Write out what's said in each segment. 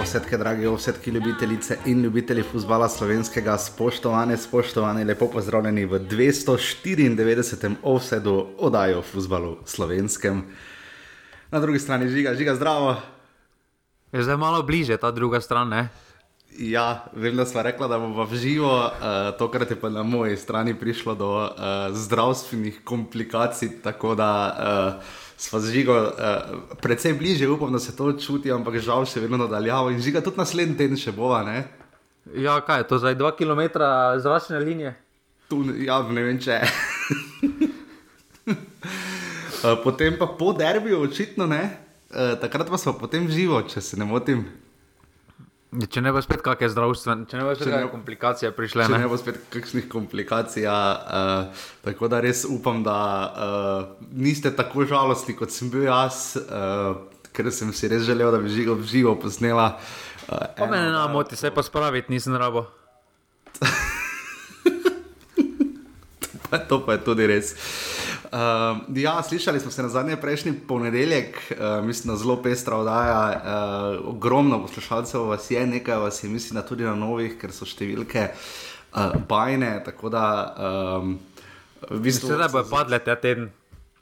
Drage ovsetke, drage ovsetke, ljubitelice in ljubitelji futbola slovenskega, spoštovane, spoštovane, lepo pozdravljeni v 294. ovsedu oddaji o futbalu slovenskem. Na drugi strani žiga, žiga zdravo. Je zdaj malo bliže ta druga stran, ne? Ja, vem, da smo rekli, da bomo v živo, uh, tokrat je pa na moji strani prišlo do uh, zdravstvenih komplikacij, tako da uh, smo z žigo uh, precej bliže, upam, da se to čuti, ampak žal še vedno nadaljavo in žiga tudi naslednji teden še bova. Ne? Ja, kaj je to zdaj, dva km zračne linije? Tu, ja, ne vem če. uh, potem pa po derbiju, očitno ne. Uh, takrat pa smo potem živo, če se ne motim. Če ne bo spet kakšne zdravstvene, če ne bo spet kakšne komplikacije prišle. Če ne, ne bo spet kakšnih komplikacij. Uh, tako da res upam, da uh, niste tako žalostni, kot sem bil jaz, uh, ker sem si res želel, da bi živo, živo posnela. Uh, pa me ne moti, se pa spraviti, nisem rabo. to pa je tudi res. Uh, ja, slišali smo se na zadnji prejšnji ponedeljek, uh, mislim, da zelo pestra oddaja. Uh, ogromno poslušalcev vas je, nekaj vas je, mislim, da tudi na novih, ker so številke uh, bajne. Tako da, um, v bistvu, se da bo padle ta teden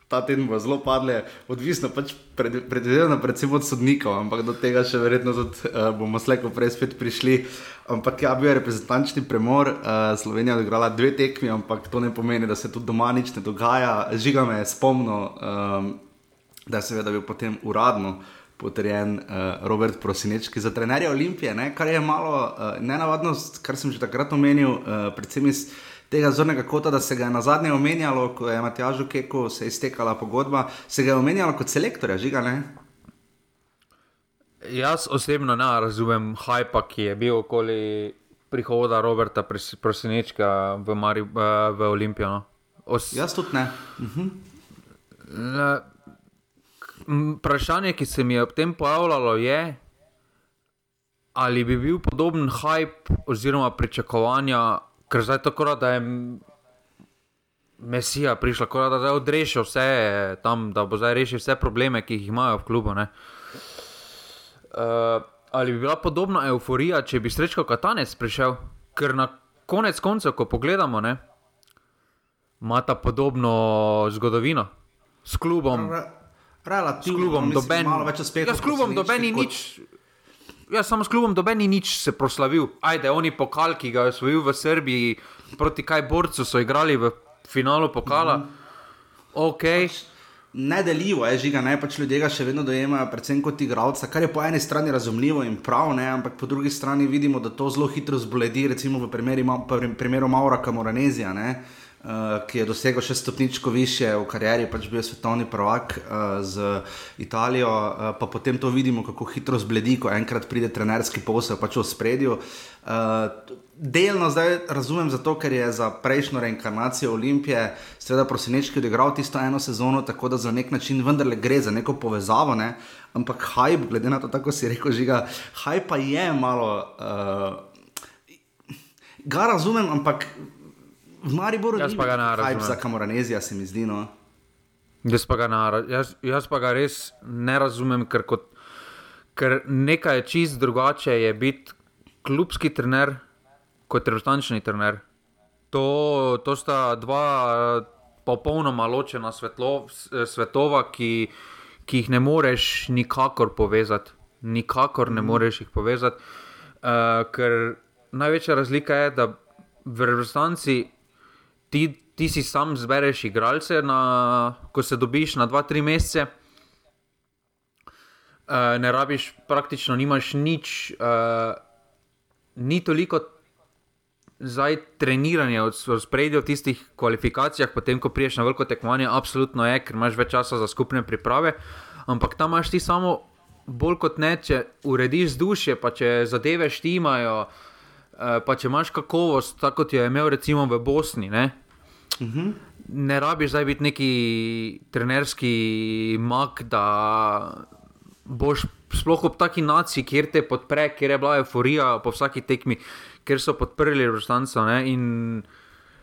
ta teden bo zelo padle, odvisno pač pred, predvsem od sodnikov, ampak do tega še verjetno tudi, uh, bomo slejko prej spet prišli. Ampak ja, bil je reprezentančni premor, uh, Slovenija je odigrala dve tekmi, ampak to ne pomeni, da se tudi doma nič ne dogaja. Žiga me je spomnil, um, da je seveda bil potem uradno. Potrjen uh, Robert Prosinečki za trenerja Olimpije, ne? kar je malo uh, nenavadno, kar sem že takrat omenil, uh, predvsem iz tega zornega kota, da se ga je na zadnje omenjalo, ko je Matjažu Keku se iztekala pogodba, se ga je omenjalo kot selektorja, žiga ne. Jaz osebno ne razumem hajpa, ki je bil okoli prihoda Roberta Prosinečka v, Mari, v Olimpijo. No. Os... Jaz tudi ne. Mhm. Vprašanje, ki se mi je ob tem pojavljalo, je, ali bi bil podoben hype oziroma pričakovanja ker zdaj tako, da je Mesija prišla, tako da je odrešil vse tam, da bo zdaj rešil vse probleme, ki jih imajo v klubu. Uh, ali bi bila podobna euforija, če bi srečko Katanec prišel, ker na konec koncev, ko pogledamo, ima ta podobno zgodovino s klubom. Relativno, s klubom, doben, malo več uspehov. Ja, s klubom, doben ni nič. Ja, samo s klubom doben ni nič se proslavil. Ajde, oni pokal, ki ga je osvojil v Srbiji, proti kaj borcu so igrali v finalu pokala. Mm -hmm. Ok. Pač Nedeljivo je, žiga, ne pač ljudje ga še vedno dojemajo, predvsem kot igralca, kar je po eni strani razumljivo in prav, ne, ampak po drugi strani vidimo, da to zelo hitro zboledi, recimo v primeru, primeru Maura Kamoranezija. Uh, ki je dosegel še stopničko više v karieri, pač bil svetovni prvak uh, z Italijo, uh, pa potem to vidimo, kako hitro zbledi, ko enkrat pride trenerski posel, pač v spredju. Uh, delno zdaj razumem zato, ker je za prejšnjo reinkarnacijo Olimpije, seveda, prosinečki odigral tisto eno sezono, tako da za nek način vendarle gre za neko povezavo, ne? ampak hype, glede na to, tako si rekel, žiga, hype pa je malo. Uh, ga razumem, ampak v Mariboru jaz pa ga ne razumem. Za kamoranezija se mi zdi. No. Jaz, pa jaz, jaz pa ga res ne razumem, ker, kot, ker nekaj je čist drugače je biti klubski trener kot reprezentančni trener. To, to sta dva popolnoma ločena svetlo, svetova, ki, ki jih ne moreš nikakor povezati. Nikakor ne mhm. moreš jih povezati. Uh, ker največja razlika je, da v reprezentanci ti, ti si sam zbereš igralce, na, ko se dobiš na 2-3 mesece. Uh, ne rabiš, praktično nimaš nič, uh, ni toliko zdaj treniranja od spredja v tistih kvalifikacijah, potem ko priješ na veliko tekmovanje, absolutno je, ker imaš več časa za skupne priprave. Ampak tam imaš ti samo bolj kot ne, če urediš duše, pa če zadeve štimajo. Eh, pa če imaš kakovost, tako kot jo je imel recimo v Bosni, ne, uh. -huh. ne rabiš zdaj biti neki trenerski mak, da boš sploh ob taki naciji, kjer te podpre, kjer je bila euforija po vsaki tekmi, ker so podprli Rožnjanca. In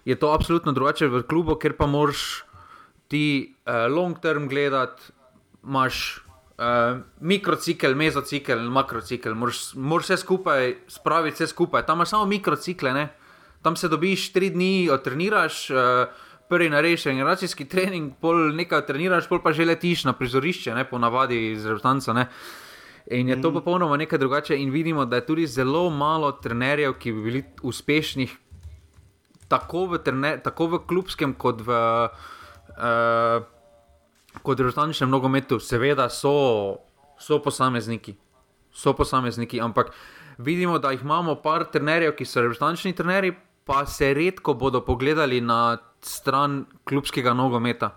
je to absolutno drugače v klubu, ker pa moraš ti uh, long term gledati, imaš Uh, mikrocikl, mezocikl, makrocikl, moraš vse skupaj spraviti, vse skupaj. Tam imaš samo mikrocikle, ne? tam se dobiš tri dni, odtreniraš, uh, prvi narediš generacijski trening, pol nekaj treniraš, pol pa že letiš na prizorišče, ne? po navadi z restanco. In je to mm. popolnoma nekaj drugače, in vidimo, da je tudi zelo malo trenerjev, ki bi bili uspešni tako v, trener, tako v klubskem, kot v. Uh, kot v resničnem nogometu, seveda so, so posamezniki, so posamezniki, ampak vidimo, da jih imamo par trenerjev, ki so resnični trenerji, pa se redko bodo pogledali na stran klubskega nogometa,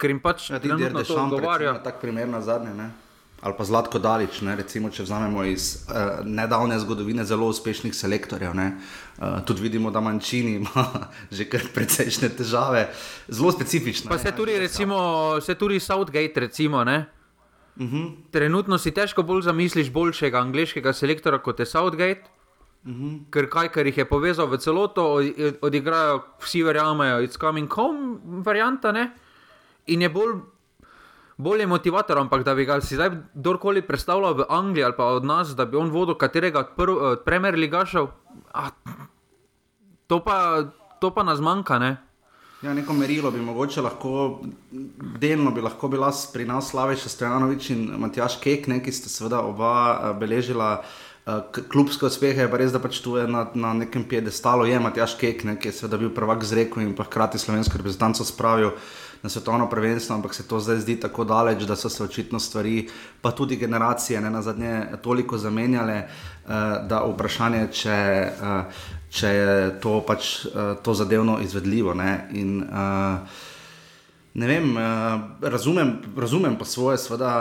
ker jim pač ja, ti ljudje ne odgovarjajo. Tak primer na zadnje, ne? Ali pa Zlatko Dalič, ne, recimo, če vzamemo iz uh, nedavne zgodovine zelo uspešnih selektorjev. Uh, tudi vidimo, da manjšini ima že kar precejšnje težave, zelo specifične. Pa se tudi, recimo, se tudi Southgate, recimo. Ne? Uh mhm. -huh. Trenutno si težko bolj zamisliš boljšega angliškega selektora kot je Southgate, uh mhm. -huh. ker kaj, ker jih je povezal v celoto, odigrajo vsi verjamejo, it's coming home, varianta ne. In je bolj bolj je motivator, ampak da bi ga si zdaj kdorkoli predstavljal v Angliji ali pa od nas, da bi on vodil katerega od uh, Premier Ligašev, to, to pa nas manjka. Ne? Ja, neko merilo bi mogoče lahko, delno bi lahko bila pri nas Slaviša Stojanovič in Matjaš Kek, ne, ki sta seveda oba uh, beležila. Uh, klubske uspehe pa res, da pač tu je na, na nekem piedestalu, je Matjaš Kek, ne, ki je seveda bil prvak z reko in pa hkrati slovensko reprezentanco spravil na svetovno prvenstvo, ampak se to zdaj zdi tako daleč, da so se očitno stvari, pa tudi generacije, ne na zadnje, toliko zamenjale, uh, da vprašanje, če, uh, če je to pač uh, to zadevno izvedljivo. Ne? In, uh, Ne vem, razumem, razumem pa svoje sveda,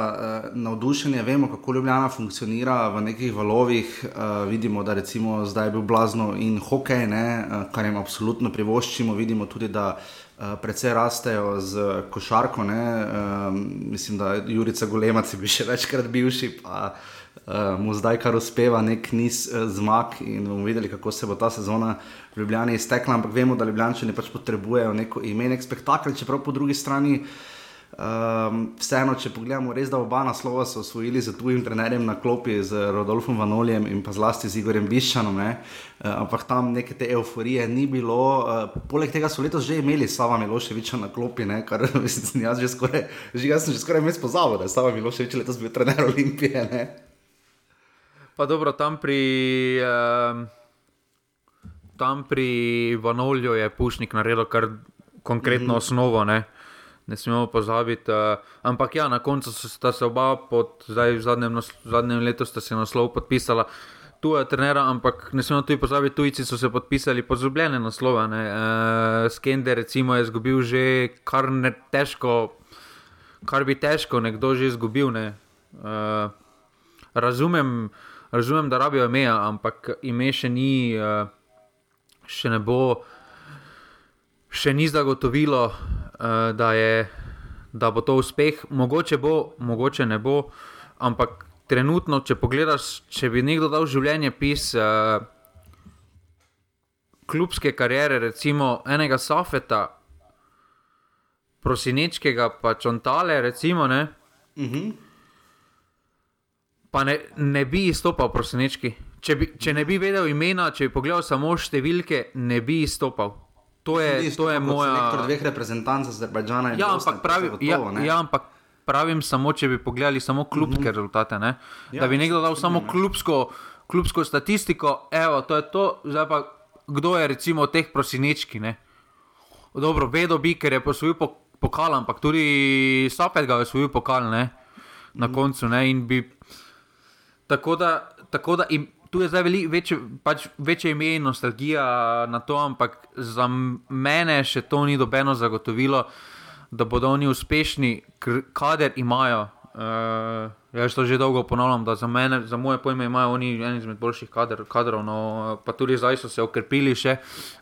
navdušenje, vemo, kako Ljubljana funkcionira v nekih valovih. Vidimo, da recimo zdaj je bil blazno in hokej, ne, kar jim absolutno privoščimo. Vidimo tudi, da Eh, precej rastejo z košarko. Uh, mislim, da Jurica Golemac je bil še večkrat bivši, pa uh, mu zdaj kar uspeva nek niz uh, zmag in bomo videli, kako se bo ta sezona v Ljubljani iztekla. Ampak vemo, da Ljubljani pač potrebujejo neko ime, nek spektakel, čeprav po drugi strani. Um, vseeno, če pogledamo, res da oba naslova so osvojili z tujim trenerjem na klopi, z Rodolfom Vanoljem in pa zlasti z Igorjem Bišanom, uh, ampak tam neke te euforije ni bilo. Uh, poleg tega so letos že imeli Sava Miloševiča na klopi, ne? kar mislim, jaz, že skoraj, že, jaz sem že skoraj mes pozabil, da je Sava Miloševič letos bil trener Olimpije. Ne? Pa dobro, tam pri. Uh... Tam pri Vanolju je Pušnik naredil kar konkretno mm -hmm. osnovo. Uh, ne smemo pozabiti. Uh, ampak ja, na koncu sta se oba, pod, zdaj v zadnjem, zadnjem letu, sta se naslov podpisala. Tu je trenera, ampak ne smemo tudi pozabiti, tujci so se podpisali pod zubljene naslove. Uh, Skender, recimo, je izgubil že kar ne težko, kar bi težko nekdo že izgubil. Ne. Uh, razumem, razumem, da rabijo ime, ampak ime še ni, uh, še ne bo, še ni zagotovilo uh, da, je, da bo to uspeh. Mogoče bo, mogoče ne bo, ampak trenutno, če pogledaš, če bi nekdo dal življenje pis. Uh, Klubske kariere, recimo enega Safeta, prosinečkega, pa čontale, recimo, ne, uh mhm. -huh. pa ne, ne bi izstopal prosinečki. Če, bi, če ne bi vedel imena, če bi pogledal samo številke, ne bi izstopal. To je, to je moja. Nektor dveh reprezentantov Azerbajdžana in ja, ampak pravi, gotovo, ja, ja, ampak pravim samo, če bi pogledali samo klubske mm -hmm. rezultate. Ja, da bi nekdo dal samo klubsko, klubsko statistiko, evo, to je to, zdaj pa kdo je recimo teh prosinečki. Ne? Dobro, vedo bi, ker je posvojil pokal, ampak tudi Sapet ga je posvojil pokal ne? na mm -hmm. koncu. Ne? Bi, tako da, tako da im, tu je zdaj veli, večje, pač večje ime in nostalgija na to, ampak za mene še to ni dobeno zagotovilo, da bodo oni uspešni, kader imajo. Uh, jaz to že dolgo ponavljam, da za, mene, za moje pojme imajo oni en izmed boljših kader, kadrov, no, pa tudi zdaj so se okrepili še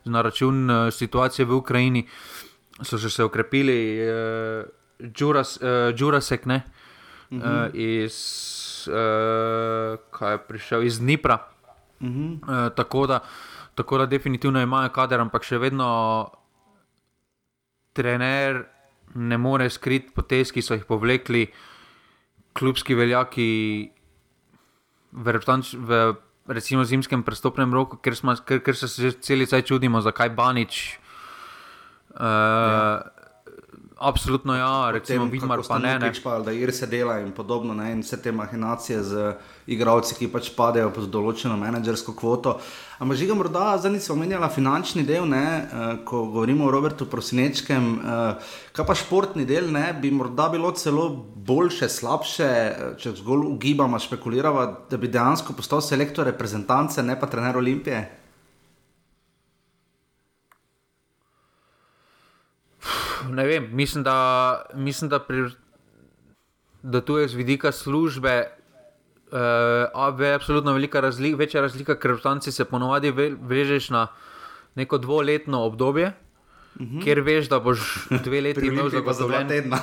na račun uh, situacije v Ukrajini. So se okrepili, uh, Juras, uh, Jurasek, ne, uh, uh, iz uh, kaj je prišel iz Dnipra. Uh -huh. uh, tako, da, tako da definitivno imajo kader, ampak še vedno trener ne more skriti potez, ki so jih povlekli. klubski veljaki v, reprezentanč- v recimo zimskem prestopnem roku, ker, smo, ker, ker se že celi cel čudimo, zakaj Banič. Uh, ja. Absolutno ja, recimo Vidmar pa ne. ne. Pa, da ir se dela in podobno, ne, in vse te mahinacije z igravci, ki pač padejo pod določeno menedžersko kvoto. Ampak že ga morda, zdaj nisem omenjala finančni del, ne, uh, ko govorimo o Robertu Prosinečkem, uh, kaj pa športni del, ne, bi morda bilo celo boljše, slabše, eh, če zgolj ugibamo, špekuliramo, da bi dejansko postal selektor reprezentance, ne pa trener Olimpije. Ne vem, mislim, da, mislim, da, pri, da tu je z vidika službe. Uh, je absolutno velika razlika, večja razlika, ker v Franciji se ponovadi vežeš na neko dvoletno obdobje, mhm. -huh. ker veš, da boš dve leti imel zagotovljen teden.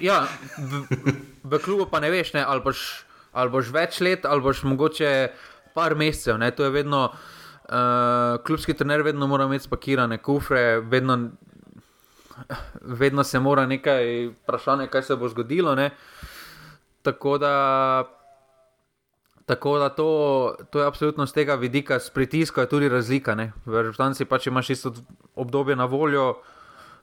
ja, v, v klubu pa ne veš, ne, ali, boš, ali boš več let, ali boš mogoče par mesecev. Ne, to je vedno, uh, klubski trener vedno mora imeti spakirane kufre, vedno vedno se mora nekaj vprašati, kaj se bo zgodilo. Tako da, tako da to, to je absolutno z tega vidika, s pritiskom je tudi razlika. Ne? V resnici pač imaš isto obdobje na voljo,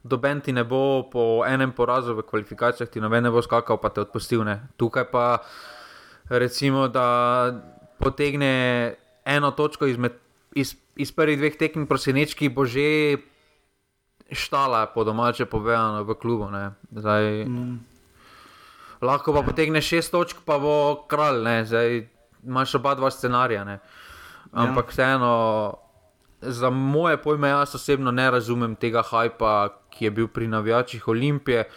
doben ti ne bo po enem porazu v kvalifikacijah, ti noben ne bo skakal, pa te odpustil. Ne? Tukaj pa recimo, da potegne eno točko izmed, iz, iz prvih dveh tekem, prosinečki bo že štala, po domače povedano, v klubu. Zdaj, mm. Lahko pa potegne šest točk, pa bo kralj. Zdaj, imaš oba dva scenarija. Ne? Ampak ja. vseeno, za moje pojme, jaz osebno ne razumem tega hajpa, ki je bil pri navijačih Olimpije. E,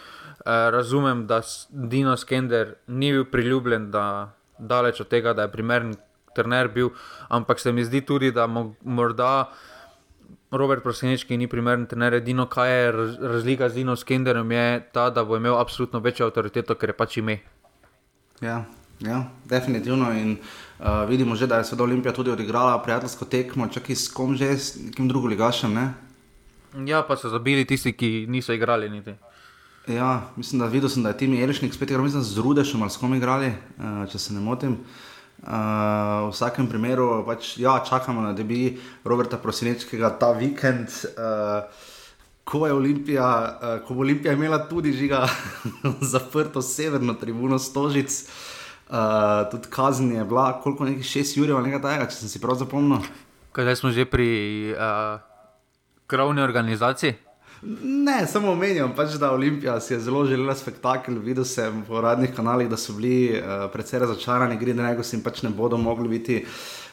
razumem, da Dino Skender ni bil priljubljen, da daleč od tega, da je primeren trener bil, ampak se mi zdi tudi, da morda. Robert Prosenečki ni primeren trener, edino kaj je razlika z Dino Skenderjem, je ta, da bo imel absolutno večjo avtoriteto, ker je pač ime. Ja, ja definitivno. In uh, vidimo že, da je Svetovna olimpija tudi odigrala prijateljsko tekmo, čak s kom že, s nekim drugim ligašem. Ne? Ja, pa so zabili tisti, ki niso igrali niti. Ja, mislim, da videl sem, da je Timi Elišnik spet igral, mislim, z Rudešom ali s kom igrali, uh, če se ne motim. Uh, Uh, v vsakem primeru pač, ja, čakamo na debi Roberta Prosinečkega ta vikend. Uh, Ko je Olimpija, uh, ko bo Olimpija imela tudi žiga zaprto severno tribuno Stožic, uh, tudi kazen je bila, koliko nekih šest ur, nekaj takega, če sem si prav zapomnil. Kaj smo že pri uh, krovni organizaciji? Ne, samo omenjam, pač, da Olimpija si je zelo želela spektakel. Videla sem po radnih kanalih, da so bili uh, precej razočarani, gre na nego, in pač ne bodo mogli biti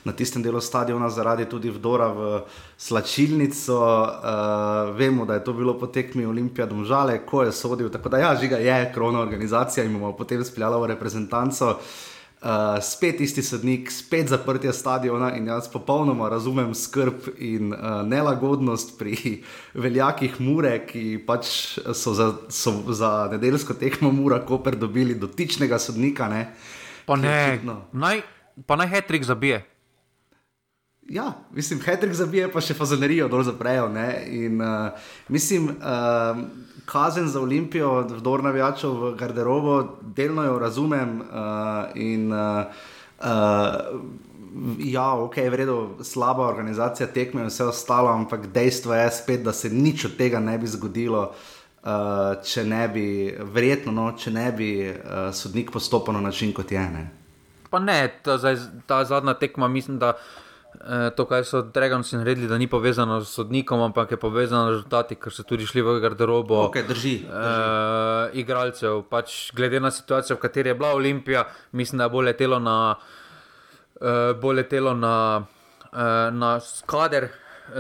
na tistem delu stadiona zaradi tudi vdora v slačilnico. Uh, vemo, da je to bilo potekmi Olimpija domžale, ko je sodil. Tako da ja, žiga je krona organizacija in bomo potem speljali v reprezentanco. Uh, Uh, spet isti sodnik, spet zaprtje stadiona in jaz popolnoma razumem skrb in uh, nelagodnost pri veljakih Mure, ki pač so za, so za nedeljsko tekmo Mura Koper dobili dotičnega sodnika. Ne, pa ne, naj, pa naj Hetrik zabije. Ja, mislim, Hetrik zabije, pa še fazonerijo dol zaprejo. In, uh, mislim, uh, kazen za Olimpijo, vdor navijačev v garderobo, delno jo razumem. Uh, in, uh, uh, ja, ok, je vredno, slaba organizacija tekme in vse ostalo, ampak dejstvo je spet, da se nič od tega ne bi zgodilo. Uh, če ne bi, verjetno, no, če ne bi uh, sodnik postopal na način, kot je. Ne. Pa ne, ta, ta zadnja tekma, mislim, da uh, to, kar so Dragoci naredili, da ni povezano z sodnikom, ampak je povezano z rezultati, ker so tudi šli v garderobo. Okay, drži. drži. Uh, igralcev, pač glede na situacijo, v kateri je bila Olimpija, mislim, da je bolje letelo na, uh, bolj letelo na, uh, na kader,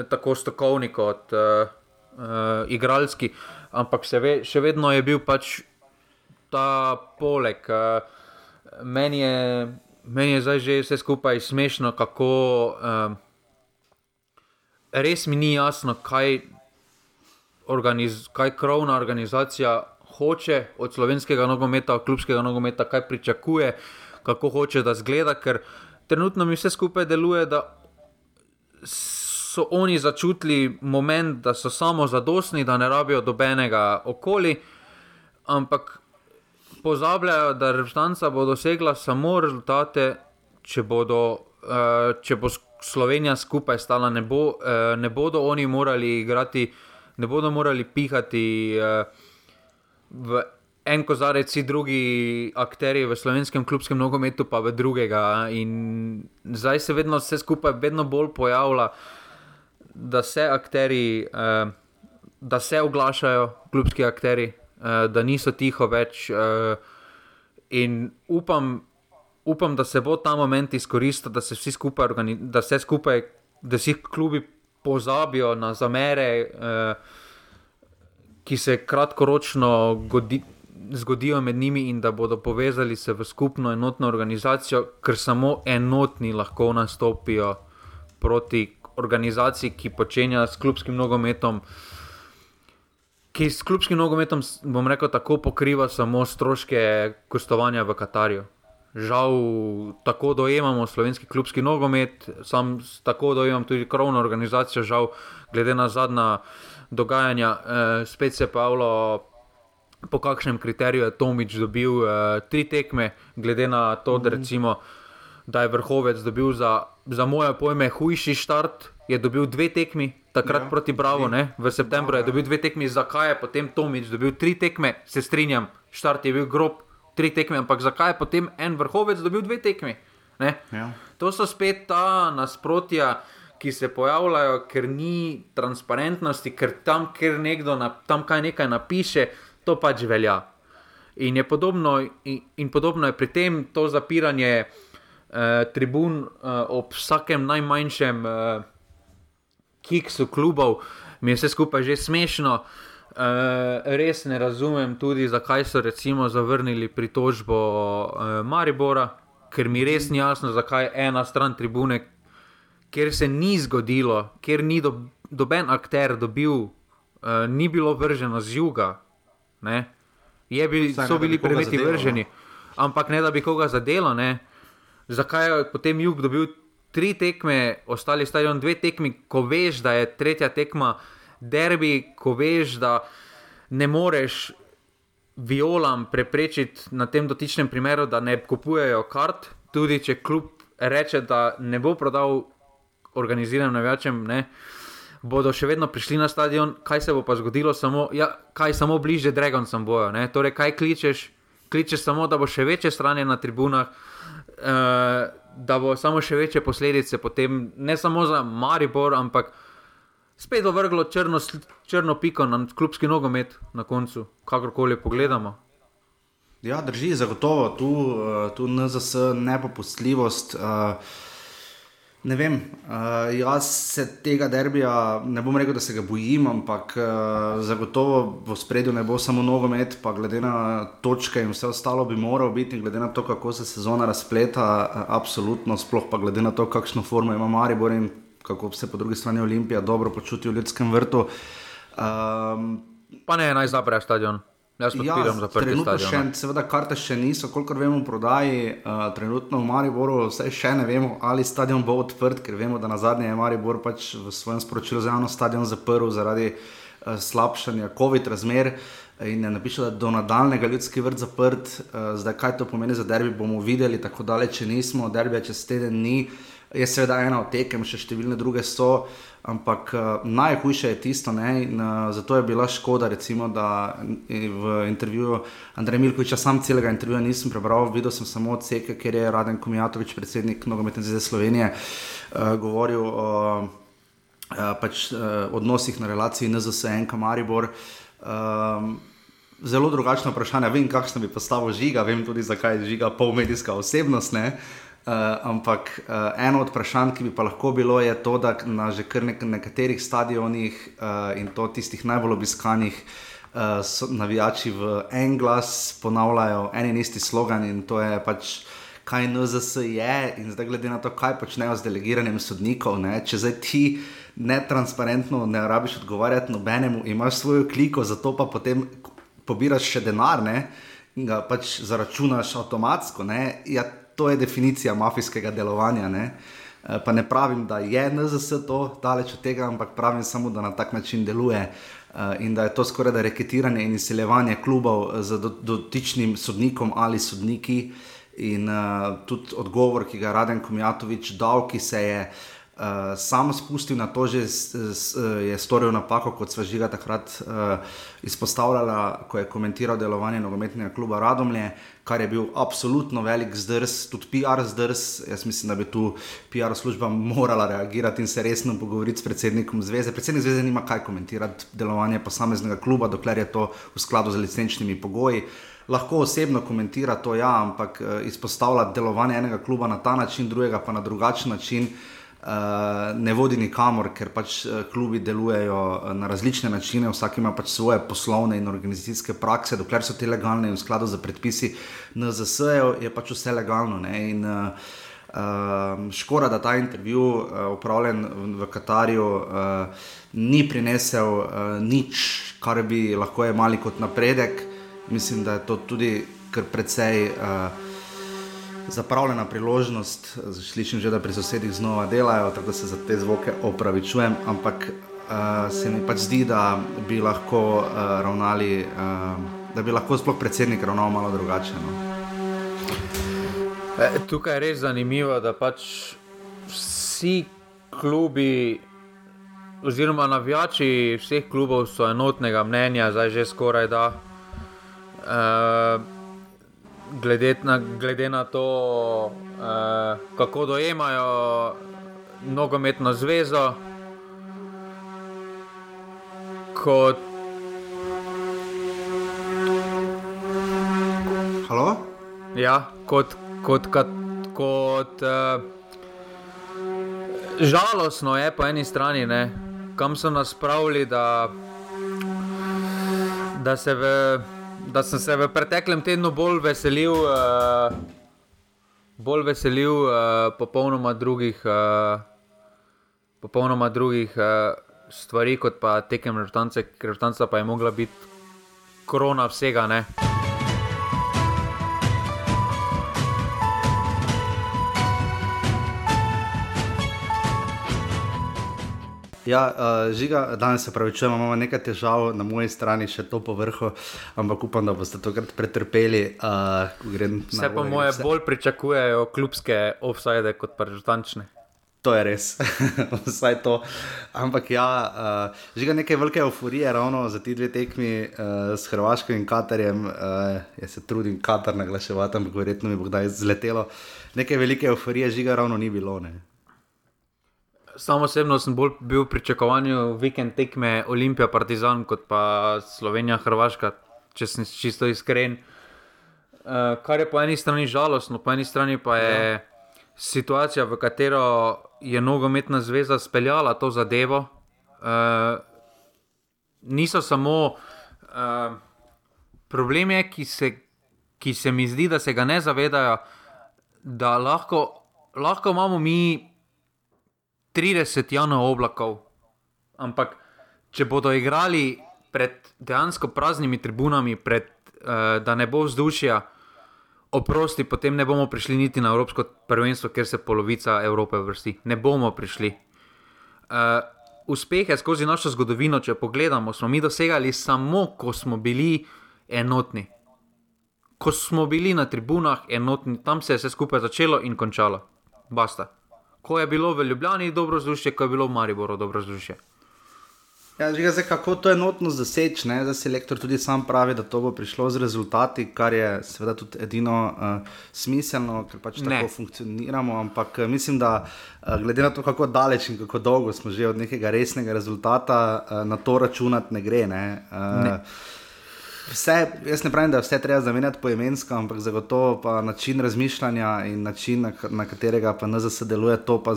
tako strokovni kot uh, uh, igralski, ampak še, ve, še vedno je bil pač ta poleg. Uh, meni je meni je zdaj že vse skupaj smešno, kako um, res mi ni jasno, kaj, organiz, kaj krovna organizacija hoče od slovenskega nogometa, od klubskega nogometa, kaj pričakuje, kako hoče da zgleda, ker trenutno mi vse skupaj deluje. So oni začutili moment, da so samo zadostni, da ne rabijo dobenega okoli, ampak pozabljajo, da reprezentanca bo dosegla samo rezultate, če, bodo, uh, če bo Slovenija skupaj stala. Ne, bo, uh, ne bodo oni morali igrati, ne bodo morali pihati uh, v en kozarec, vsi drugi akteri v slovenskem klubskem nogometu, pa v drugega. In zdaj se vedno vse skupaj vedno bolj pojavlja, da se akteri. Uh, Da se oglašajo, klubski akteri, uh, da niso tiho več. Uh, in upam, upam, da se bo ta moment izkoristil, da se vsi skupaj, da se skupaj, da vsi klubi pozabijo na zamere, uh, ki se kratkoročno godi, zgodijo med njimi, in da bodo povezali se v skupno enotno organizacijo, ker samo enotni lahko nastopijo proti organizaciji, ki počenja s klubskim nogometom ki s klubskim nogometom, bom rekel, tako pokriva samo stroške gostovanja v Katarju. Žal, tako dojemamo slovenski klubski nogomet, sam tako dojemam tudi krovno organizacijo, žal, glede na zadnja dogajanja, eh, spet se Pavlo, po kakšnem kriteriju je Tomič dobil eh, tri tekme, glede na to, da, recimo, da je vrhovec dobil za, za moje pojme hujši štart, je dobil dve tekmi, takrat ja, proti Bravo, ne? v septembru je dobil dve tekmi, zakaj je potem Tomič dobil tri tekme, se strinjam, štart je bil grob, tri tekme, ampak zakaj je potem en vrhovec dobil dve tekmi? Ja. To so spet ta nasprotja, ki se pojavljajo, ker ni transparentnosti, ker tam, ker nekdo na, tam kaj nekaj napiše, to pač velja. In, podobno, in, in podobno je pri tem to zapiranje eh, tribun eh, ob vsakem najmanjšem. Eh, kiksu klubov, mi je vse skupaj že smešno. Uh, res ne razumem tudi, zakaj so recimo zavrnili pritožbo uh, Maribora, ker mi res ni jasno, zakaj ena stran tribune, ker se ni zgodilo, ker ni do, doben akter dobil, uh, ni bilo vrženo z juga. Bil, so bili predmeti vrženi, no. ampak ne da bi koga zadelo. Ne? Zakaj je potem jug dobil tri tekme, ostali stadion, dve tekmi, ko veš, da je tretja tekma derbi, ko veš, da ne moreš violam preprečiti na tem dotičnem primeru, da ne kupujejo kart, tudi če klub reče, da ne bo prodal organiziranim navijačem. Bodo še vedno prišli na stadion, kaj se bo pa zgodilo, samo, ja, kaj samo bliže Dragoncem bojo. Ne? Torej, kaj kličeš? Kličeš samo, da bo še večje stranje na tribunah. Uh, da bo samo še večje posledice, potem, ne samo za Maribor, ampak spet ovrglo črno, črno piko na klubski nogomet na koncu, kakorkoli pogledamo. Ja, drži, zagotovo tu, eh, tu NZS nepopustljivost. Uh, Ne vem, uh, jaz se tega derbija ne bom rekel, da se ga bojim, ampak uh, zagotovo v spredju ne bo samo nogomet, pa glede na točke in vse ostalo bi moral biti, glede na to, kako se sezona razpleta, uh, absolutno, sploh pa glede na to, kakšno formo ima Maribor in kako se po drugi strani Olimpija dobro počuti v ljudskem vrtu. Um, pa ne, naj zapre stadion. Jaz ja, trenutno še, seveda, karte še niso, kolikor vemo, v prodaji. Uh, trenutno v Mariboru vse še ne vemo, ali stadion bo odprt, ker vemo, da na zadnje je Maribor pač v svojem sporočilu za javno stadion zaprl zaradi uh, slabšanja COVID razmer. In je napisal, da do nadaljnega ljudski vrt zaprt, uh, zdaj kaj to pomeni za derbi, bomo videli, tako daleč nismo, derbi čez teden ni. Je seveda ena od tekem, še številne druge so. Ampak uh, najhujše je tisto, ne, in, uh, zato je bila škoda, recimo, da v intervjuju Andreja Milkoviča, sam celega intervjuja nisem prebral, videl sem samo odseke, ker je Raden Komijatovič, predsednik Nogometne zveze Slovenije, uh, govoril o uh, pač, uh, odnosih na relaciji NZSN, Kamaribor. Um, Zelo drugačno vprašanje. Vem, kakšno bi postavil žiga, vem tudi, zakaj je žiga polmedijska osebnost. Uh, Uh, ampak uh, eno od vprašanj, ki bi pa lahko bilo, je to, da na že kar nek nekaterih stadionih uh, in to tistih najbolj obiskanih uh, navijači v en glas ponavljajo en in isti slogan in to je pač. Kaj NZS je, in zdaj glede na to, kaj počnejo z delegiranjem sodnikov, ne? če zdaj ti netransparentno ne rabiš odgovarjati nobenemu, imaš svojo kliko, zato pa potem pobiraš še denar ne? in ga pač zaračunaš avtomatsko. Ja, to je definicija mafijskega delovanja. Ne? Uh, pa ne pravim, da je NZS to daleč od tega, ampak pravim samo, da na tak način deluje. Uh, in da je to skoraj da reketiranje in izsiljevanje klubov z dotičnim sodnikom ali sodniki. In uh, tudi odgovor, ki ga je Raden Komjatovič dal, ki se je uh, Uh, sam spustil na to, že s, s, je storil napako, kot sva žiga takrat uh, izpostavljala, ko je komentiral delovanje nogometnega kluba Radomlje, kar je bil absolutno velik zdrs, tudi PR zdrs. Jaz mislim, da bi tu PR služba morala reagirati in se resno pogovoriti s predsednikom zveze. Predsednik zveze nima kaj komentirati delovanje posameznega kluba, dokler je to v skladu z licenčnimi pogoji. Lahko osebno komentira to, ja, ampak uh, izpostavlja delovanje enega kluba na ta način, drugega pa na drugačen način. Uh, ne vodi nikamor, ker pač uh, klubi delujejo uh, na različne načine, vsak ima pač svoje poslovne in organizacijske prakse, dokler so te legalne in v skladu z predpisi NZS, je pač vse legalno. In, uh, škoda, da ta intervju, uh, upravljen v Katarju, uh, ni prinesel uh, nič, kar bi lahko imeli kot napredek. Mislim, da je to tudi kar precej. Uh, zapravljena priložnost, slišim že, da pri sosedih znova delajo, tako da se za te zvoke opravičujem, ampak uh, se mi pač zdi, da bi lahko uh, ravnali, uh, da bi lahko sploh predsednik ravnal malo drugače. No. E, tukaj je res zanimivo, da pač vsi klubi, oziroma navijači vseh klubov so enotnega mnenja, zdaj že skoraj da. Uh, glede na, glede na to, uh, kako dojemajo nogometno zvezo, kot. Halo? Ja, kot, kot, kot, kot uh, žalostno je po eni strani, ne? kam so nas pravili, da, da se v da sem se v preteklem tednu bolj veselil, uh, bolj veselil uh, popolnoma drugih, uh, popolnoma drugih uh, stvari, kot pa tekem reprezentance, ker reprezentanca pa je mogla biti korona vsega. Ne? Ja, uh, žiga, danes se pravi, če imamo nekaj težav na moji strani, še to povrhu, ampak upam, da boste tokrat pretrpeli. Uh, Vse pa moje vse. bolj pričakujejo klubske offside kot pa režutančne. To je res, vsaj to. Ampak ja, uh, žiga nekaj velike euforije, ravno za ti dve tekmi uh, s Hrvaško in Katarjem. Uh, jaz se trudim Katar naglaševati, ampak verjetno mi bo kdaj zletelo. Nekaj velike euforije žiga ravno ni bilo. Ne? Sam osebno sem bolj bil v pričakovanju vikend tekme Olimpija, Partizan kot pa Slovenija, Hrvaška, če sem čisto iskren. Uh, kar je po eni strani žalostno, po eni strani pa je ja. situacija, v katero je nogometna zveza speljala to zadevo. Uh, niso samo uh, problemi, ki, ki se mi zdi, da se ga ne zavedajo, da lahko, lahko imamo mi. 30 janov oblakov. Ampak, če bodo igrali pred dejansko praznimi tribunami, pred, uh, da ne bo vzdušja, oprosti, potem ne bomo prišli niti na Evropsko prvenstvo, ker se polovica Evrope vrsti. Ne bomo prišli. Uh, uspehe skozi našo zgodovino, če pogledamo, smo mi dosegali samo, ko smo bili enotni. Ko smo bili na tribunah enotni, tam se je vse skupaj začelo in končalo. Basta ko je bilo v Ljubljani dobro vzdušje, ko je bilo v Mariboru dobro vzdušje. Ja, že zdaj, kako to enotno zaseči, da se lektor tudi sam pravi, da to bo prišlo z rezultati, kar je seveda tudi edino uh, smiselno, ker pač ne. tako funkcioniramo. Ampak uh, mislim, da uh, glede na to, kako daleč in kako dolgo smo že od nekega resnega rezultata, uh, na to računati ne gre. Ne? Uh, ne. Vse, jaz ne pravim, da vse treba zamenjati po imensko, ampak zagotovo pa način razmišljanja in način, na, na katerega pa NZS deluje, to pa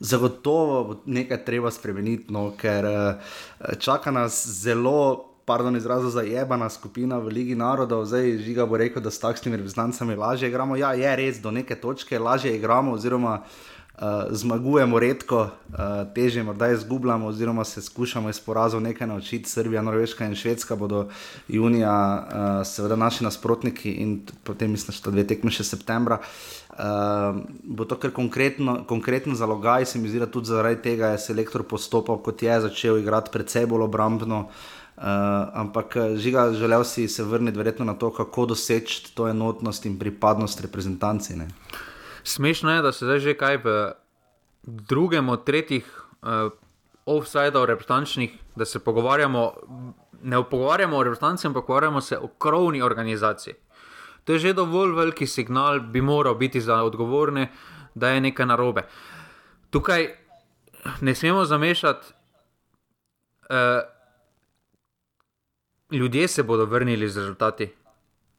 zagotovo nekaj treba spremeniti, no, ker eh, čaka nas zelo. Pardon, izrazil za jebana skupina v Ligi narodov, zdaj žiga bo rekel, da s takšnimi reprezentancami lažje igramo. Ja, je res, do neke točke lažje igramo, oziroma Uh, zmagujemo redko, uh, teže morda izgubljamo, oziroma se skušamo iz porazov nekaj naučiti. Srbija, Norveška in Švedska bodo junija, uh, seveda naši nasprotniki, in potem mislim, da dve tekme še septembra. Uh, bo to kar konkretno, konkretno zalogaj, se mi zdi, da tudi zaradi tega je selektor postopal, kot je začel igrati predvsej bolj obrambno. Uh, ampak žiga, želel si se vrniti verjetno na to, kako doseči to enotnost in pripadnost reprezentanci. Ne? Smešno je, da se zdaj že kaj v drugem od tretjih uh, offsajdov reprezentančnih, da se pogovarjamo, ne pogovarjamo o reprezentanci, ampak pogovarjamo se o krovni organizaciji. To je že dovolj veliki signal, bi moral biti za odgovorne, da je nekaj narobe. Tukaj ne smemo zamešati. Uh, ljudje se bodo vrnili z rezultati.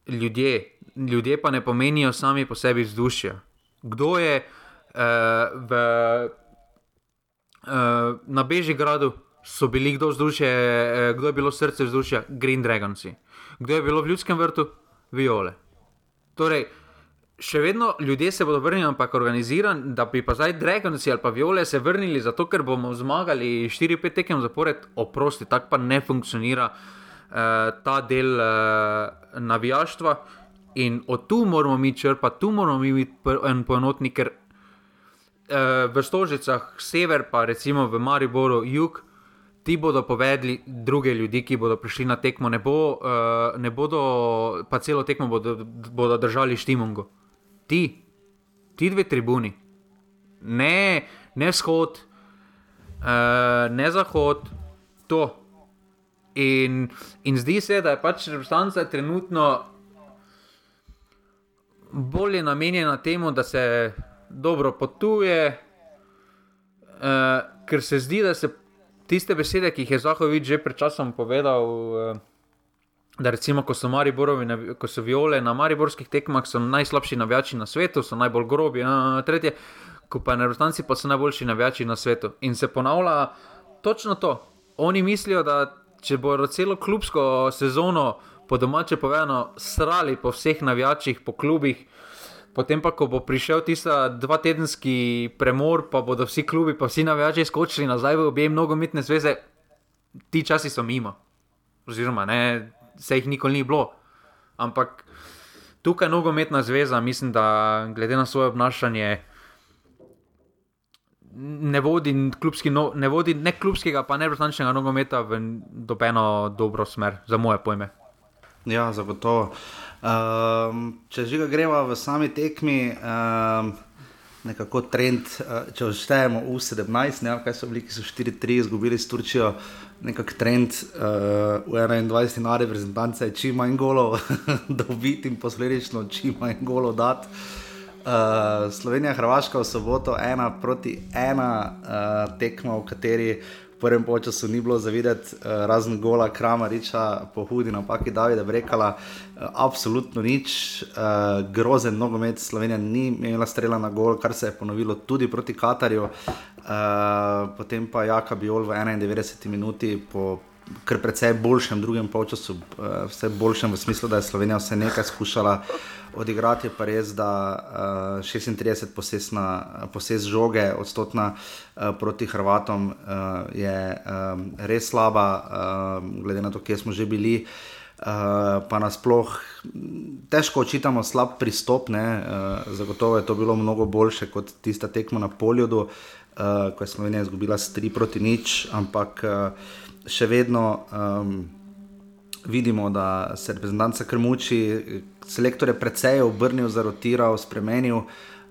Ljudje, ljudje pa ne pomenijo sami po sebi vzdušja kdo je uh, v, uh, na Bežigradu, so bili kdo vzdušje, uh, kdo je bilo srce vzdušja, Green Dragons. Kdo je bilo v ljudskem vrtu, Viole. Torej, še vedno ljudje se bodo vrnili, ampak organiziran, da bi pa zdaj Dragons ali pa Viole se vrnili zato, ker bomo zmagali 4-5 tekem zapored, oprosti, tako pa ne funkcionira uh, ta del uh, navijaštva. In od tu moramo mi črpati, tu moramo mi biti en poenotnik, ker uh, v Stožicah, sever, pa recimo v Mariboru, jug, ti bodo povedali druge ljudi, ki bodo prišli na tekmo, ne, bo, uh, ne bodo pa celo tekmo bodo, bodo držali štimungo. Ti, ti dve tribuni, ne, ne vzhod, uh, ne zahod, to. In, in zdi se, da je pač reprezentanca trenutno bolj namenjena temu, da se dobro potuje, uh, ker se zdi, da se tiste besede, ki jih je Zahovič že pred časom povedal. Uh, Da, recimo, ko so, ko so viole na mariborskih tekmah, so najslabši navijači na svetu, so najbolj grobi, na tretje, ko pa na resnici pa so najboljši navijači na svetu. In se ponavlja točno to. Oni mislijo, da če bodo celo klubsko sezono uh, po domače povedano, srali po vseh navijačih, po klubih. Potem pa, ko bo prišel tisti dva tedenski premor, pa bodo vsi klubi, pa vsi navijači skočili nazaj v obe nogometne zveze, ti časi so mimo. Oziroma, ne, se jih nikoli ni bilo. Ampak tukaj nogometna zveza, mislim, da glede na svoje obnašanje. Ne vodi, klubski, no, ne vodi ne klubskega, pa ne vrstančnega nogometa v dobeno dobro smer, za moje pojme. Ja, zagotovo. Um, če že gremo v sami tekmi, um, nekako trend, uh, če vštejemo v 17, ne, kaj so bili, ki so 4-3 izgubili s Turčijo, nekako trend uh, v 21 na reprezentance je čim manj golov dobiti in posledično čim manj golov dati. Uh, Slovenija, Hrvaška v soboto, ena proti ena uh, tekma, v kateri prvem času ni bilo zavideti, uh, razen gola, kramariča, po hudi napaki, da je brekala, uh, absolutno nič, uh, grozen nogomet, Slovenija ni imela strela na gol, kar se je ponovilo tudi proti Katarju, uh, potem pa Jaka Biol v 91 minuti po. Ker precej boljšem drugem polčasu, vse boljšem v smislu, da je Slovenija vse nekaj skušala odigrati, je pa res, da uh, 36 posesna, poses žoge odstotna uh, proti Hrvatom uh, je um, res slaba, uh, glede na to, kje smo že bili. Uh, pa nasploh težko očitamo slab pristop, uh, zagotovo je to bilo mnogo boljše kot tista tekma na poljudu, uh, ko je Slovenija izgubila s 3 proti nič, ampak uh, še vedno. Um, vidimo, da se reprezentanca krmuči, selektor je precej obrnil, zarotiral, spremenil.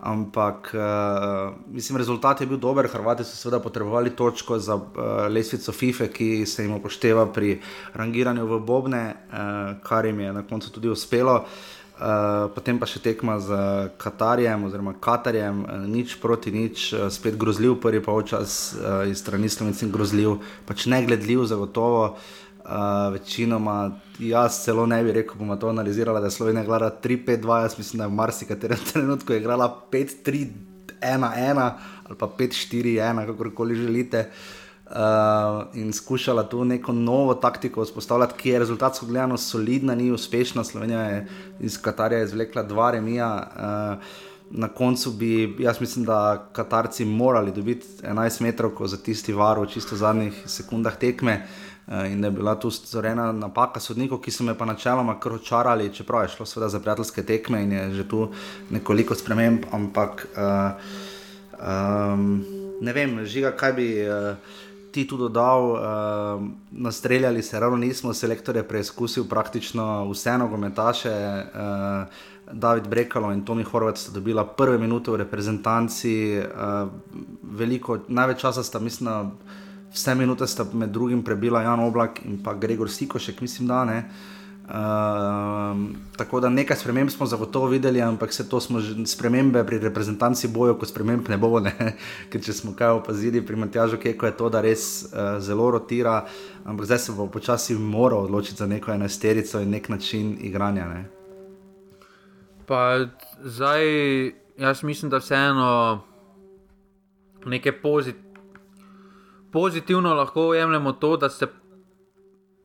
Ampak, uh, mislim, rezultat je bil dober. Hrvati so seveda potrebovali točko za uh, lesvico FIFA, ki se jim upošteva pri rangiranju v Bobne, uh, kar jim je na koncu tudi uspelo. Uh, potem pa še tekma z Katarjem, oziroma Katarjem, uh, nič proti nič, uh, spet grozljiv, prvi pa včas uh, iz strani Slovencev grozljiv, pač ne gledljiv, zagotovo. Uh, Uh, večinoma, jaz celo ne bi rekel, bomo to analizirali, da je Slovenija igrala 3-5-2, jaz mislim, da je v marsikaterem trenutku igrala 5-3-1-1 ali pa 5-4-1, kakorkoli želite. Uh, in skušala tu neko novo taktiko vzpostavljati, ki je rezultatsko gledano solidna, ni uspešna. Slovenija je iz Katarja izvlekla dva remija. Uh, Na koncu bi, jaz mislim, da Katarci morali dobiti 11 metrov za tisti varo, čisto v zadnjih sekundah tekme. Uh, in da je bila tu storjena napaka sodnikov, ki so me pa načeloma kar očarali, čeprav je šlo seveda za prijateljske tekme in je že tu nekoliko sprememb, ampak uh, um, ne vem, žiga, kaj bi. Uh, ti tudi dodal, uh, nastreljali se, ravno nismo, selektor je preizkusil praktično vse nogometaše. Uh, David Brekalo in Tomi Horvat sta dobila prve minute v reprezentanci, uh, veliko, največ časa sta, mislim, vse minute sta med drugim prebila Jan Oblak in pa Gregor Sikošek, mislim, da ne. Uh, tako da nekaj sprememb smo zagotovo videli, ampak se to smo že spremembe pri reprezentanci bojo, ko sprememb ne bo, ne? ker če smo kaj opazili pri Matjažu Keku, je to, da res uh, zelo rotira, ampak zdaj se bo počasi moral odločiti za neko enesterico in nek način igranja. Ne? Pa zdaj, jaz mislim, da vseeno nekaj pozit pozitivno lahko jemljemo to, da se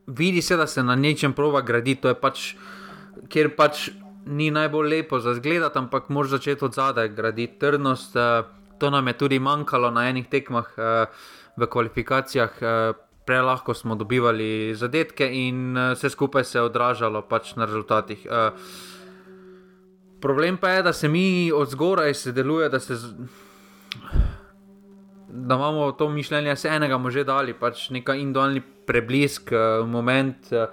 vidi se, da se na nečem prova graditi, to je pač, kjer pač ni najbolj lepo za zgled, ampak moraš začeti od zadaj graditi trdnost. Uh, to nam je tudi manjkalo na enih tekmah uh, v kvalifikacijah. Uh, Prelahko smo dobivali zadetke, in vse skupaj se je odražalo pač na rezultatih. Problem pa je, da se mi od zgoraj se deluje, da se. Da imamo to mišljenje, se enega bomo že dali, pač neka individualni preblisk, uh, moment, uh,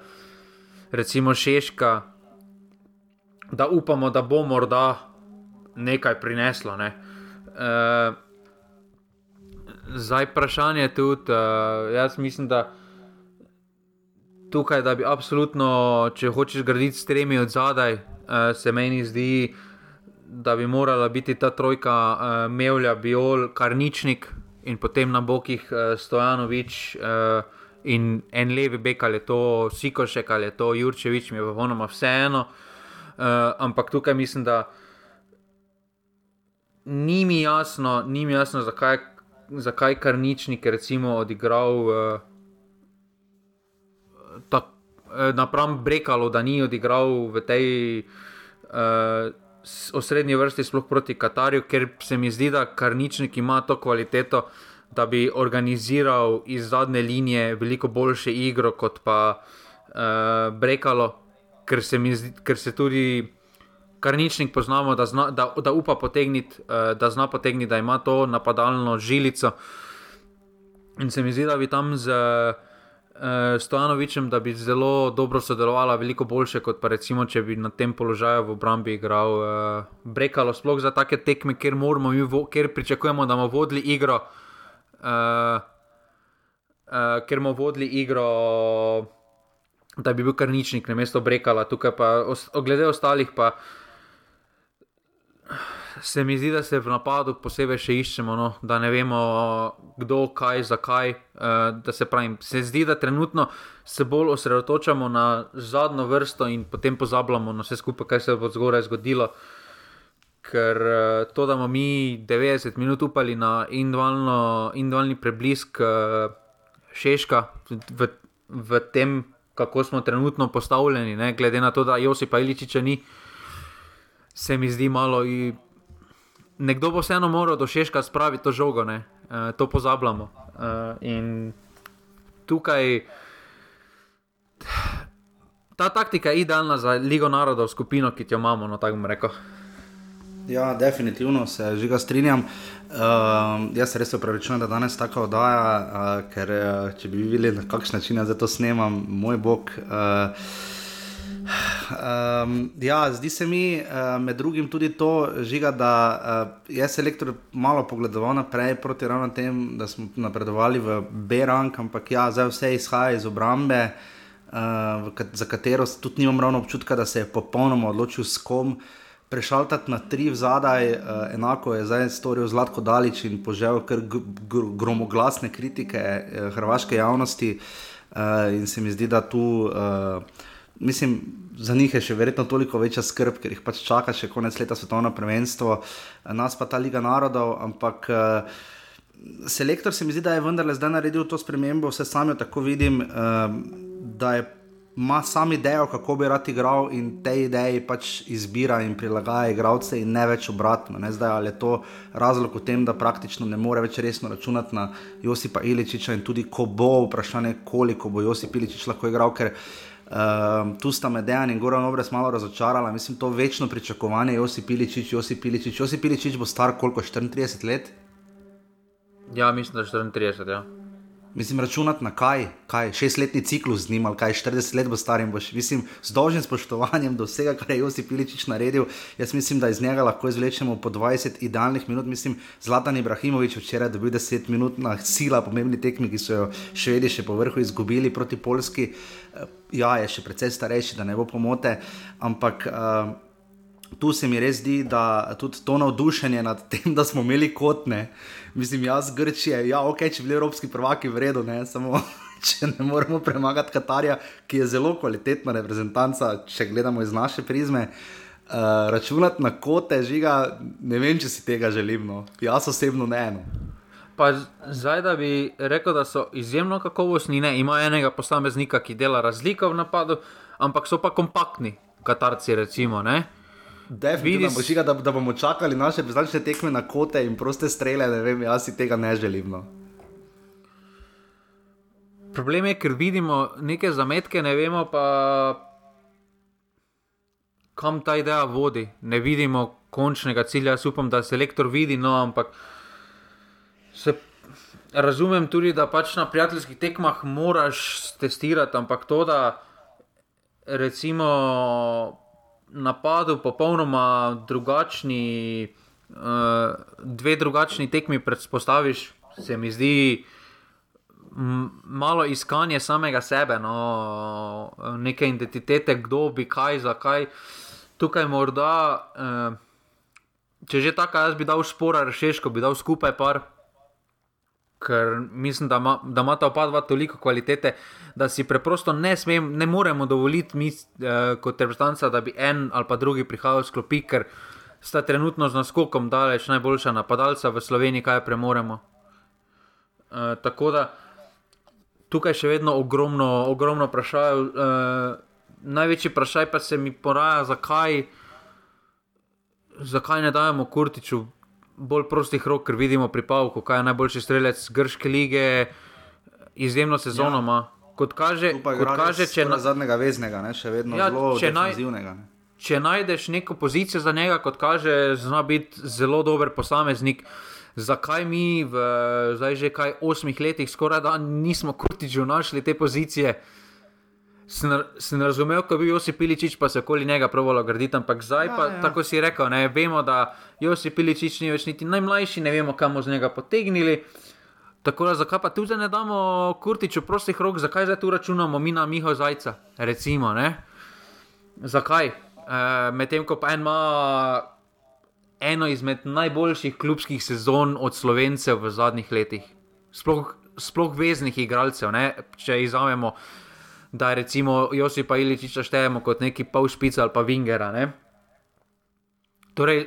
recimo Šeška, da upamo, da bo morda nekaj prineslo. Ne. Uh, zdaj, vprašanje je tudi, jaz mislim, da. Tukaj, da bi absolutno, če hočeš graditi stremi od zadaj, uh, se meni zdi, da bi morala biti ta trojka, uh, Mevlja, Biol, Karničnik, in potem na bokih uh, Stojanovič uh, in en levi bek, ali je to Sikošek ali je to Jurčevič, mi je popolnoma vseeno. Uh, ampak tukaj mislim, da ni mi jasno, ni mi jasno zakaj, zakaj kar ničnik je odigral uh, napram Brekalu, da ni odigral v tej. Uh, osrednji vrsti, sploh proti Katarju, ker se mi zdi, da Karničnik ima to kvaliteto, da bi organiziral iz zadnje linije veliko boljše igro kot pa uh, Brekalo, ker se, zdi, ker se tudi Karničnik poznamo, da, zna, da, da upa potegniti, uh, da zna potegniti, da ima to napadalno žilico. In se mi zdi, da bi tam z. Uh, Stojanovičem, da bi zelo dobro sodelovala, veliko boljše kot pa recimo, če bi na tem položaju v obrambi igral uh, Brekalo, sploh za take tekme, kjer, moramo, kjer pričakujemo, da bomo vodili igro. Uh, uh, ker bomo vodili igro, da bi bil kar ničnik, ne mesto Brekala, tukaj pa, glede ostalih pa se mi zdi, da se v napadu posebej še iščemo, no, da ne vemo, kdo, kaj, zakaj. Uh, se, pravim, se zdi, da trenutno se bolj osredotočamo na zadnjo vrsto in potem pozabljamo na vse skupaj, kaj se bo zgoraj zgodilo. Ker uh, to, da bomo mi 90 minut upali na individualni preblisk uh, Šeška v, v tem, kako smo trenutno postavljeni, ne, glede na to, da Josipa Iličiča ni. Se mi zdi malo, nekdo bo vseeno moral do Šeška spraviti to žogo? Uh, to pozabljamo. Uh, in tukaj ta taktika je idealna za Ligo narodov, skupino, ki jo imamo, no tako bom rekel. Ja, definitivno se že ga strinjam. Uh, jaz se res upravičujem, da danes tako oddaja, uh, ker uh, če bi videli, na kakšen način jaz to snemam, moj bog. Uh, Um, ja, zdi se mi, uh, med drugim, tudi to, žiga, da uh, je selektor malo pogledoval naprej proti ravno tem, da smo napredovali v B-rank, ampak ja, zdaj vse izhaja iz obrambe, uh, za katero tudi nimam ravno občutka, da se je popolnoma odločil s kom. Prešaltati na tri zadaj, uh, enako je zdaj storil Zlatko Dalič in požel kar gromoglasne kritike uh, hrvaške javnosti. Uh, in se mi zdi, da tu. Uh, mislim, za njih je še verjetno toliko večja skrb, ker jih pač čaka še konec leta svetovno prvenstvo, nas pa ta Liga narodov. Ampak uh, selektor se mi zdi, da je vendarle zdaj naredil to spremembo, vse sam jo tako vidim, uh, da je ima sam idejo, kako bi rad igral in te ideje pač izbira in prilagaja igralce in ne več obratno. Ne? Zdaj, ali je to razlog v tem, da praktično ne more več resno računati na Josipa Iličiča in tudi ko bo vprašanje, koliko bo Josip Iličič lahko igral, ker uh, tu sta me Dejan in Goran Obres malo razočarala, mislim, to večno pričakovanje Josip Iličič, Josip Iličič, Josip Iličič bo star koliko, 34 let? Ja, mislim, da 34, ja. Mislim, računati na kaj, kaj šestletni ciklus z njim ali kaj 40 let bo star in boš, mislim, z dolžnim spoštovanjem do vsega, kar je Josip Piličič naredil. Jaz mislim, da iz njega lahko izvlečemo po 20 idealnih minut. Mislim, Zlatan Ibrahimovič včeraj dobil 10 minut na sila, pomembni tekmi, ki so jo švedi še po vrhu izgubili proti Polski. Ja, je še precej starejši, da ne bo pomote, ampak. Uh, Tu se mi res zdi, da tudi to navdušenje nad tem, da smo imeli kotne, mislim, jaz, Grčije, ja, ok, če bi bili evropski prvaki, v redu, ne, samo če ne moremo premagati Katarja, ki je zelo kvalitetna reprezentanca, če gledamo iz naše prizme. Uh, računati na kote, žiga, ne vem, če si tega želim. No. Jaz osebno ne. No. Pa zdaj, da bi rekel, da so izjemno kakovostni, ne ima enega posameznika, ki dela razliko v napadu, ampak so pa kompaktni, katarci, recimo. Ne? Definitivno, da, da bomo čakali naše bezdačne tekme na kote in proste strele, ne vem, jaz si tega ne želim. No. Problem je, ker vidimo neke zametke, ne vemo pa, kam ta ideja vodi. Ne vidimo končnega cilja, jaz upam, da se lektor vidi, no, ampak se. Razumem tudi, da pač na prijateljskih tekmah moraš testirati, ampak to, da recimo napadu popolnoma drugačni, uh, dve drugačni tekmi predpostaviš, se mi zdi malo iskanje samega sebe, no, neke identitete, kdo bi kaj, zakaj. Tukaj morda, uh, če že tako, jaz bi dal špora, rešeško bi dal skupaj par ker mislim, da, ma, da ima ta opa dva toliko kvalitete, da si preprosto ne, smem, ne moremo dovoliti, mi, eh, kot reprezentanca, da bi en ali pa drugi prihajal sklopi, ker sta trenutno z naskokom daleč najboljša napadalca v Sloveniji, kaj premoremo. Eh, tako da tukaj še vedno ogromno, ogromno vprašaj. Eh, največji vprašaj pa se mi poraja, zakaj. Zakaj ne dajemo Kurtiču bolj prostih rok, ker vidimo pri Pavku, kaj je najboljši strelec grške lige, izjemno sezono ima. Ja. Kot kaže, kot kaže če na zadnjega veznega, ne, še vedno ja, zelo defensivnega. Ne. Če najdeš neko pozicijo za njega, kot kaže, zna biti zelo dober posameznik. Zakaj mi v zdaj že kaj osmih letih skoraj da nismo kurtiču našli te pozicije? Sem razumel, ko je bil Josip Piličič, pa se okoli njega pravilo graditi, ampak zdaj pa, ja, ja. tako si rekel, ne, vemo, da Josip Piličič ni več niti najmlajši, ne vemo, kam z njega potegnili. Tako da, zakaj pa tudi ne damo Kurtiču prostih rok, zakaj zdaj tu računamo mi na Miho Zajca? Recimo, ne? Zakaj? E, Medtem ko pa en ima eno izmed najboljših klubskih sezon od Slovencev v zadnjih letih, sploh, sploh veznih igralcev, ne? če izvajamo da recimo Josipa Iličiča štejemo kot neki pol špica ali pa vingera. Ne? Torej,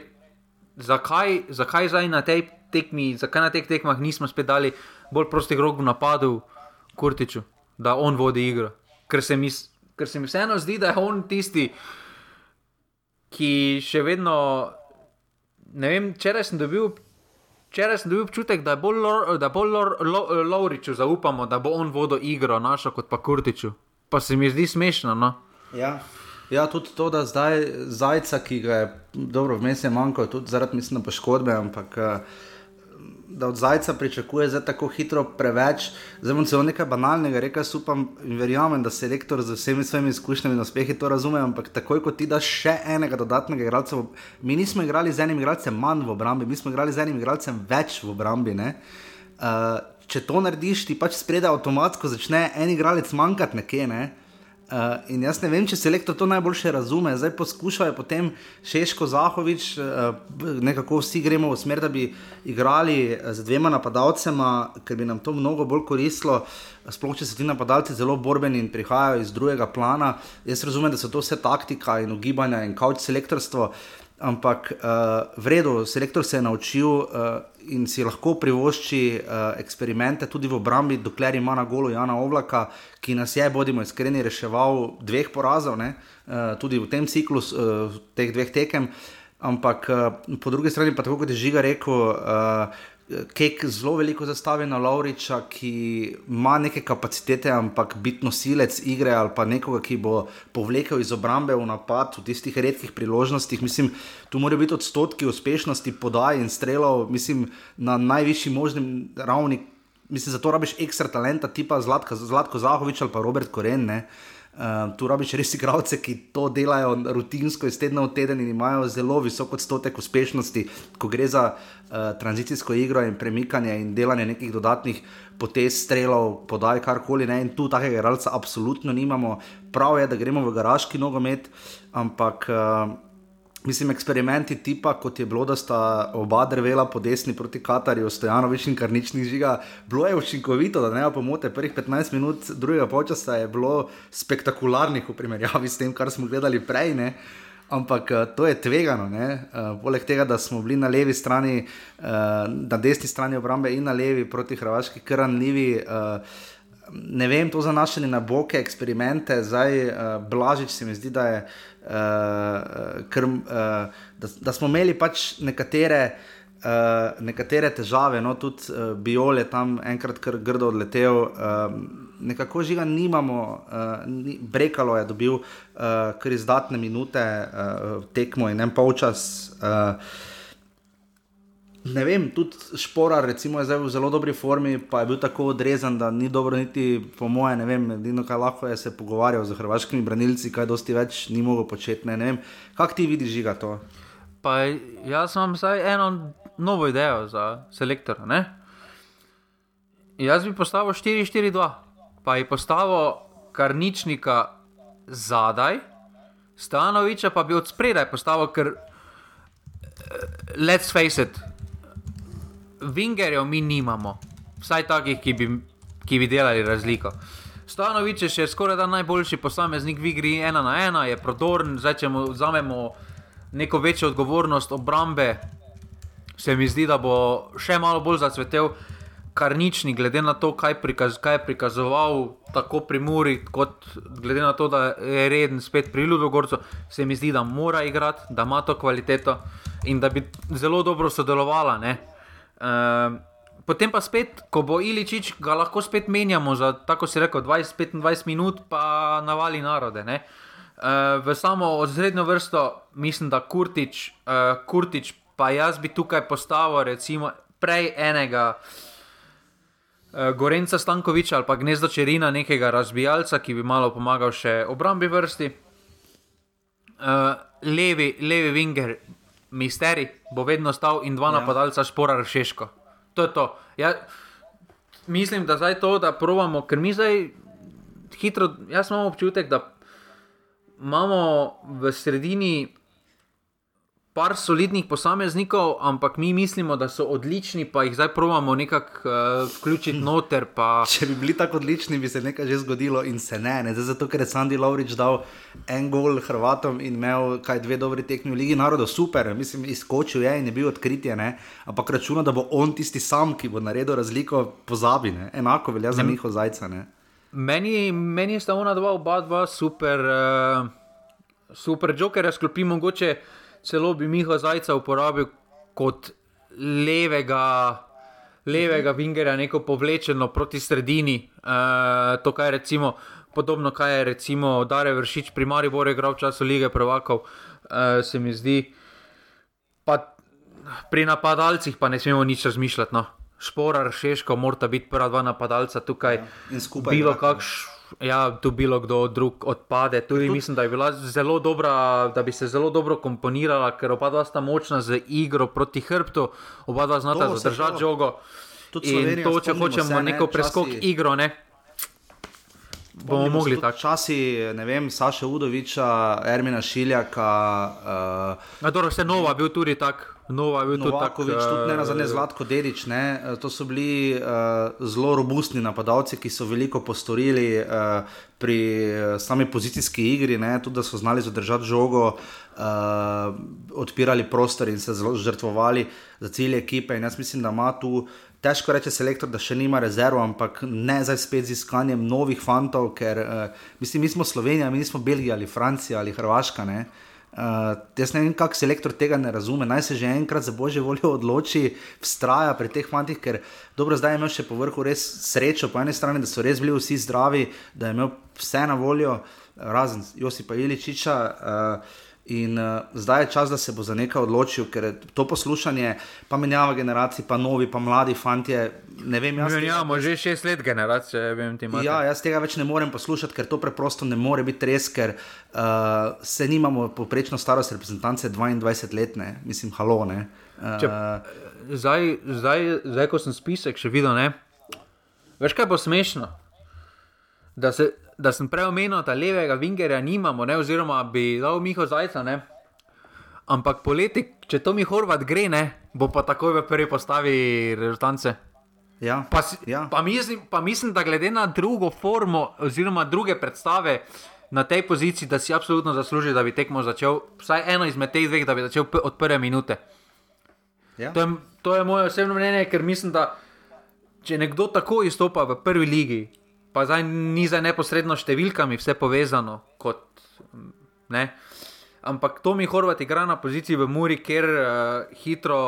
zakaj, zakaj zdaj na tej tekmi, zakaj na teh tekmah nismo spet dali bolj prostih rok v napadu Kurtiču, da on vodi igro? Ker se mi, ker se mi vseeno zdi, da je on tisti, ki še vedno, ne vem, včeraj sem dobil. Včeraj sem dobil občutek, da bolj, bolj Lovriču zaupamo, da bo on vodil igro našo kot pa Kurtiču pa se mi zdi smešno. No? Ja. ja, tudi to, da zdaj zajca, ki ga je dobro vmes je manjkalo, tudi zaradi mislim, poškodbe, ampak eh, da od zajca pričakuje zdaj tako hitro preveč. Zdaj bom celo nekaj banalnega rekel, upam in verjamem, da se rektor z vsemi svojimi izkušnjami in uspehi to razume, ampak takoj, ko ti daš še enega dodatnega igralca, mi nismo igrali z enim igralcem manj v obrambi, mi smo igrali z enim igralcem več v obrambi. Uh, če to narediš, ti pač spredaj avtomatsko začne en igralec manjkati nekje. Ne? Uh, in jaz ne vem, če se lektor to najboljše razume. Zdaj poskušajo potem Šeško Zahovič, uh, nekako vsi gremo v smer, da bi igrali z dvema napadalcema, ker bi nam to mnogo bolj koristilo. Sploh če so ti napadalci zelo borbeni in prihajajo iz drugega plana. Jaz razumem, da so to vse taktika in ugibanja in kauč selektorstvo. Ampak uh, v redu, selektor se je naučil uh, in si lahko privošči uh, eksperimente tudi v obrambi, dokler ima na golu Jana Oblaka, ki nas je, bodimo iskreni, reševal dveh porazov, uh, tudi v tem ciklu, uh, teh dveh tekem. Ampak uh, po drugi strani, pa tako kot je Žiga rekel, uh, Kek zelo veliko zastavi na Lauriča, ki ima neke kapacitete, ampak biti nosilec igre ali pa nekoga, ki bo povlekel iz obrambe v napad v tistih redkih priložnostih. Mislim, tu morajo biti odstotki uspešnosti podaj in strelov, mislim, na najvišji možni ravni. Mislim, zato rabiš ekstra talenta, tipa Zlatko Zahovič ali pa Robert Koren. Ne? Uh, tu rabiš res igralce, ki to delajo rutinsko iz tedna v teden in imajo zelo visok odstotek uspešnosti, ko gre za uh, tranzicijsko igro in premikanje in delanje nekih dodatnih potez, strelov, podaj karkoli. Ne? In tu takega igralca absolutno nimamo. Prav je, da gremo v garaški nogomet, ampak. Uh, Mislim, eksperimenti tipa, kot je bilo, da sta oba drvela po desni proti Katarju, stojanovič in karnični žiga, bilo je učinkovito, da ne pomote. Prvih 15 minut drugega počasa je bilo spektakularnih v primerjavi s tem, kar smo gledali prej. Ne? Ampak eh, to je tvegano. Uh, poleg tega, da smo bili na levi strani, uh, na desni strani obrambe in na levi proti Hrvaški, kar ranljivi. Uh, ne vem, to zanašanje na boke, eksperimente, zdaj uh, Blažič se mi zdi, da je. Uh, ker, uh, da, da smo imeli pač nekatere, uh, nekatere težave, no, tudi uh, Biol je tam enkrat kar grdo odletel, uh, nekako žiga nimamo, uh, ni, Brekalo je dobil uh, kar izdatne minute, uh, tekmo in en polčas. Uh, Ne vem, tudi šporar, recimo, je zdaj v zelo dobri formi, pa je bil tako odrezan, da ni dobro, niti po moje, ne vem, edino kaj lahko je se pogovarjal z hrvaškimi branilci, kaj dosti več ni mogel početi. Ne, ne vem, kako ti vidiš žiga to? Pa jaz imam zdaj eno novo idejo za selektora. Ne? Jaz bi postavil 4-4-2, pa je postavil karničnika zadaj, stanoviča pa bi od spredaj postavil, ker eh, let's face it. Vingerjev mi nimamo, vsaj takih, ki bi, ki bi delali razliko. Stanovič je skoraj da najboljši posameznik v igri, ena na ena, je prodorn, zdaj če mu vzamemo neko večjo odgovornost obrambe, se mi zdi, da bo še malo bolj zacvetel. Kar nič ni, glede na to, kaj, prikaz, kaj je prikazoval, tako pri Muri, kot glede na to, da je reden spet pri Ludogorcu, se mi zdi, da mora igrati, da ima to kvaliteto in da bi zelo dobro sodelovala. Uh, potem pa spet, ko bo Iličič, ga lahko spet menjamo za, tako se reče, 20-25 minut, pa navali narode. Uh, v samo odzredno vrsto mislim, da Kurtič, uh, Kurtič, pa jaz bi tukaj postavil recimo prej enega. Gorenca Stankoviča ali pa gnezdo čerina, nekega razbijalca, ki bi malo pomagal še obrambi vrsti. Uh, levi, levi Winger, misteri, bo vedno stal in dva ja. napadalca špora rešeško. To je to. Ja, mislim, da zdaj to, da provamo, ker mi zdaj hitro, jaz imam občutek, da imamo v sredini par solidnih posameznikov, ampak mi mislimo, da so odlični, pa jih zdaj provamo nekako uh, vključiti noter. Pa... Če bi bili tako odlični, bi se nekaj že zgodilo in se ne. ne. Zdaj, zato, ker je Sandy Lovrič dal en gol Hrvatom in imel kaj dve dobri tekmi v Ligi narodov, super, mislim, izkočil je in je bil odkritje, ne. ampak računa, da bo on tisti sam, ki bo naredil razliko, pozabi. Ne. Enako velja za njihov zajca. Ne. Meni, meni sta ona dva, oba dva super, uh, super joker, sklopi mogoče celo bi Miha Zajca uporabil kot levega, levega vingerja, neko povlečeno proti sredini. E, to, kar je recimo, podobno, kaj je recimo Dare Vršič pri Mariboru, igral v času lige Prvakov, e, se mi zdi. Pa pri napadalcih pa ne smemo nič razmišljati. No. Šporar, Šeško, mora biti prva dva napadalca tukaj. Ja, in skupaj. Bilo kakšno ja, tu bilo kdo drug odpade. Tudi Tud... mislim, da, bila dobra, da bi se zelo dobro komponirala, ker oba dva sta močna z igro proti hrbtu, oba dva znata zadržati žogo. In to, če hočemo ne, neko preskok časi... igro, ne. Bomo mogli tako. Časi, ne vem, Saša Udoviča, Ermina Šiljaka. Uh, dobro, se nova, bil tudi tak. Nova, bil tudi tako. Novakovič, tudi ne na zadnje uh, Zlatko Dedič. Ne? Eh, To so bili uh, zelo robustni napadalci, ki so veliko postorili uh, pri uh, sami pozicijski igri, ne? tudi da so znali zadržati žogo, uh, odpirali prostor in se zelo žrtvovali za cilje ekipe. In jaz mislim, da ima tu. Težko reče selektor, da še nima rezerv, ampak ne zdaj spet z iskanjem novih fantov, ker uh, mislim, mi smo Slovenija, mi nismo Belgija ali Francija ali Hrvaška. Ne? Uh, jaz ne vem, kako selektor tega ne razume. Naj se že enkrat za božjo voljo odloči, vztraja pri teh fantih, ker dobro, zdaj ima še po vrhu res srečo, po eni strani, da so res bili vsi zdravi, da je imel vse na voljo, razen Josipa Iličiča. Uh, In uh, zdaj je čas, da se bo za nekaj odločil, ker je to poslušanje, pa menjava generacij, pa novi, pa mladi fanti. Ne vem, jaz. Mi imamo že šest let generacije, vem ti imamo. Ja, jaz tega več ne morem poslušati, ker to preprosto ne more biti res, ker uh, se nimamo poprečno starost reprezentance 22 let, ne? mislim, halo. Ne? Uh, Če, zdaj, zdaj, zdaj, ko sem spisek še videl, ne? veš kaj bo smešno? Da, se, da sem prej omenil, da levega vingerja nimamo, ne? oziroma bi dal Miho Zajca. Ne? Ampak poleti, če to mi Horvat gre, ne? bo pa takoj v prvi postavi rezultance. ja, Pa, ja. pa, mislim, pa mislim, da glede na drugo formo, oziroma druge predstave na tej poziciji, da si absolutno zasluži, da bi tekmo začel, vsaj eno izmed teh dveh, da bi začel od prve minute. Ja. To je, to je moje osebno mnenje, ker mislim, da če nekdo tako izstopa v prvi ligi, pa zdaj ni za neposredno številkami vse povezano, kot ne. Ampak to mi Horvat igra na poziciji v Muri, kjer uh, hitro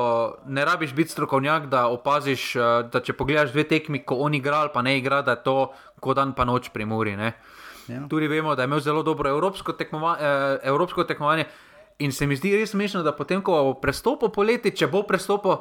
ne rabiš biti strokovnjak, da opaziš, uh, da če pogledaš dve tekmi, ko on igra ali pa ne igra, da je to kot dan pa noč pri Muri. Ne. Ja. Tudi vemo, da je imel zelo dobro evropsko, tekmova, eh, evropsko tekmovanje. In se mi zdi res smešno, da potem, ko bo prestopil poleti, če bo prestopil,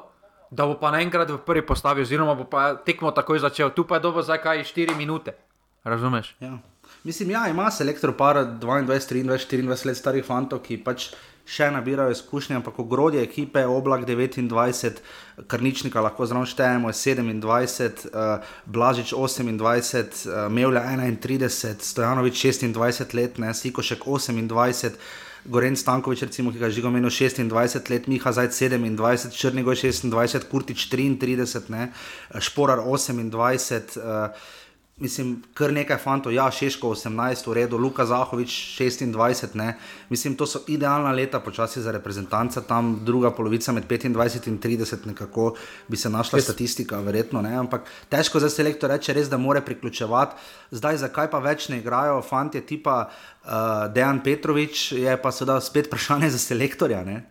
da bo pa naenkrat v prvi postavi, oziroma bo pa tekmo takoj začel. Tu pa je dobro, zdaj kaj 4 minute. Razumeš? Ja. Mislim, ja, ima selektor par 22, 23, 24 let starih fantov, ki pač še nabirajo izkušnje, ampak ogrodje ekipe, oblak 29, Krničnika lahko zraven štejemo, je 27, uh, Blažič 28, uh, Mevlja 31, Stojanovič 26 let, ne, Sikošek 28. Goren Stankovič, recimo, ki ga je že omenil, 26 let, Miha Zajc 27, Črnigoj 26, Kurtič 33, ne, Šporar 28. Uh, Mislim, kar nekaj fantov, ja, Šeško 18, v redu, Luka Zahovič 26, ne. Mislim, to so idealna leta počasi za reprezentanca, tam druga polovica med 25 in 30, nekako bi se našla Jaz- statistika, verjetno ne, ampak težko za selektor reče res, da more priključevati. Zdaj, zakaj pa več ne igrajo fanti tipa uh, Dejan Petrovič, je pa seveda spet vprašanje za selektorja, ne.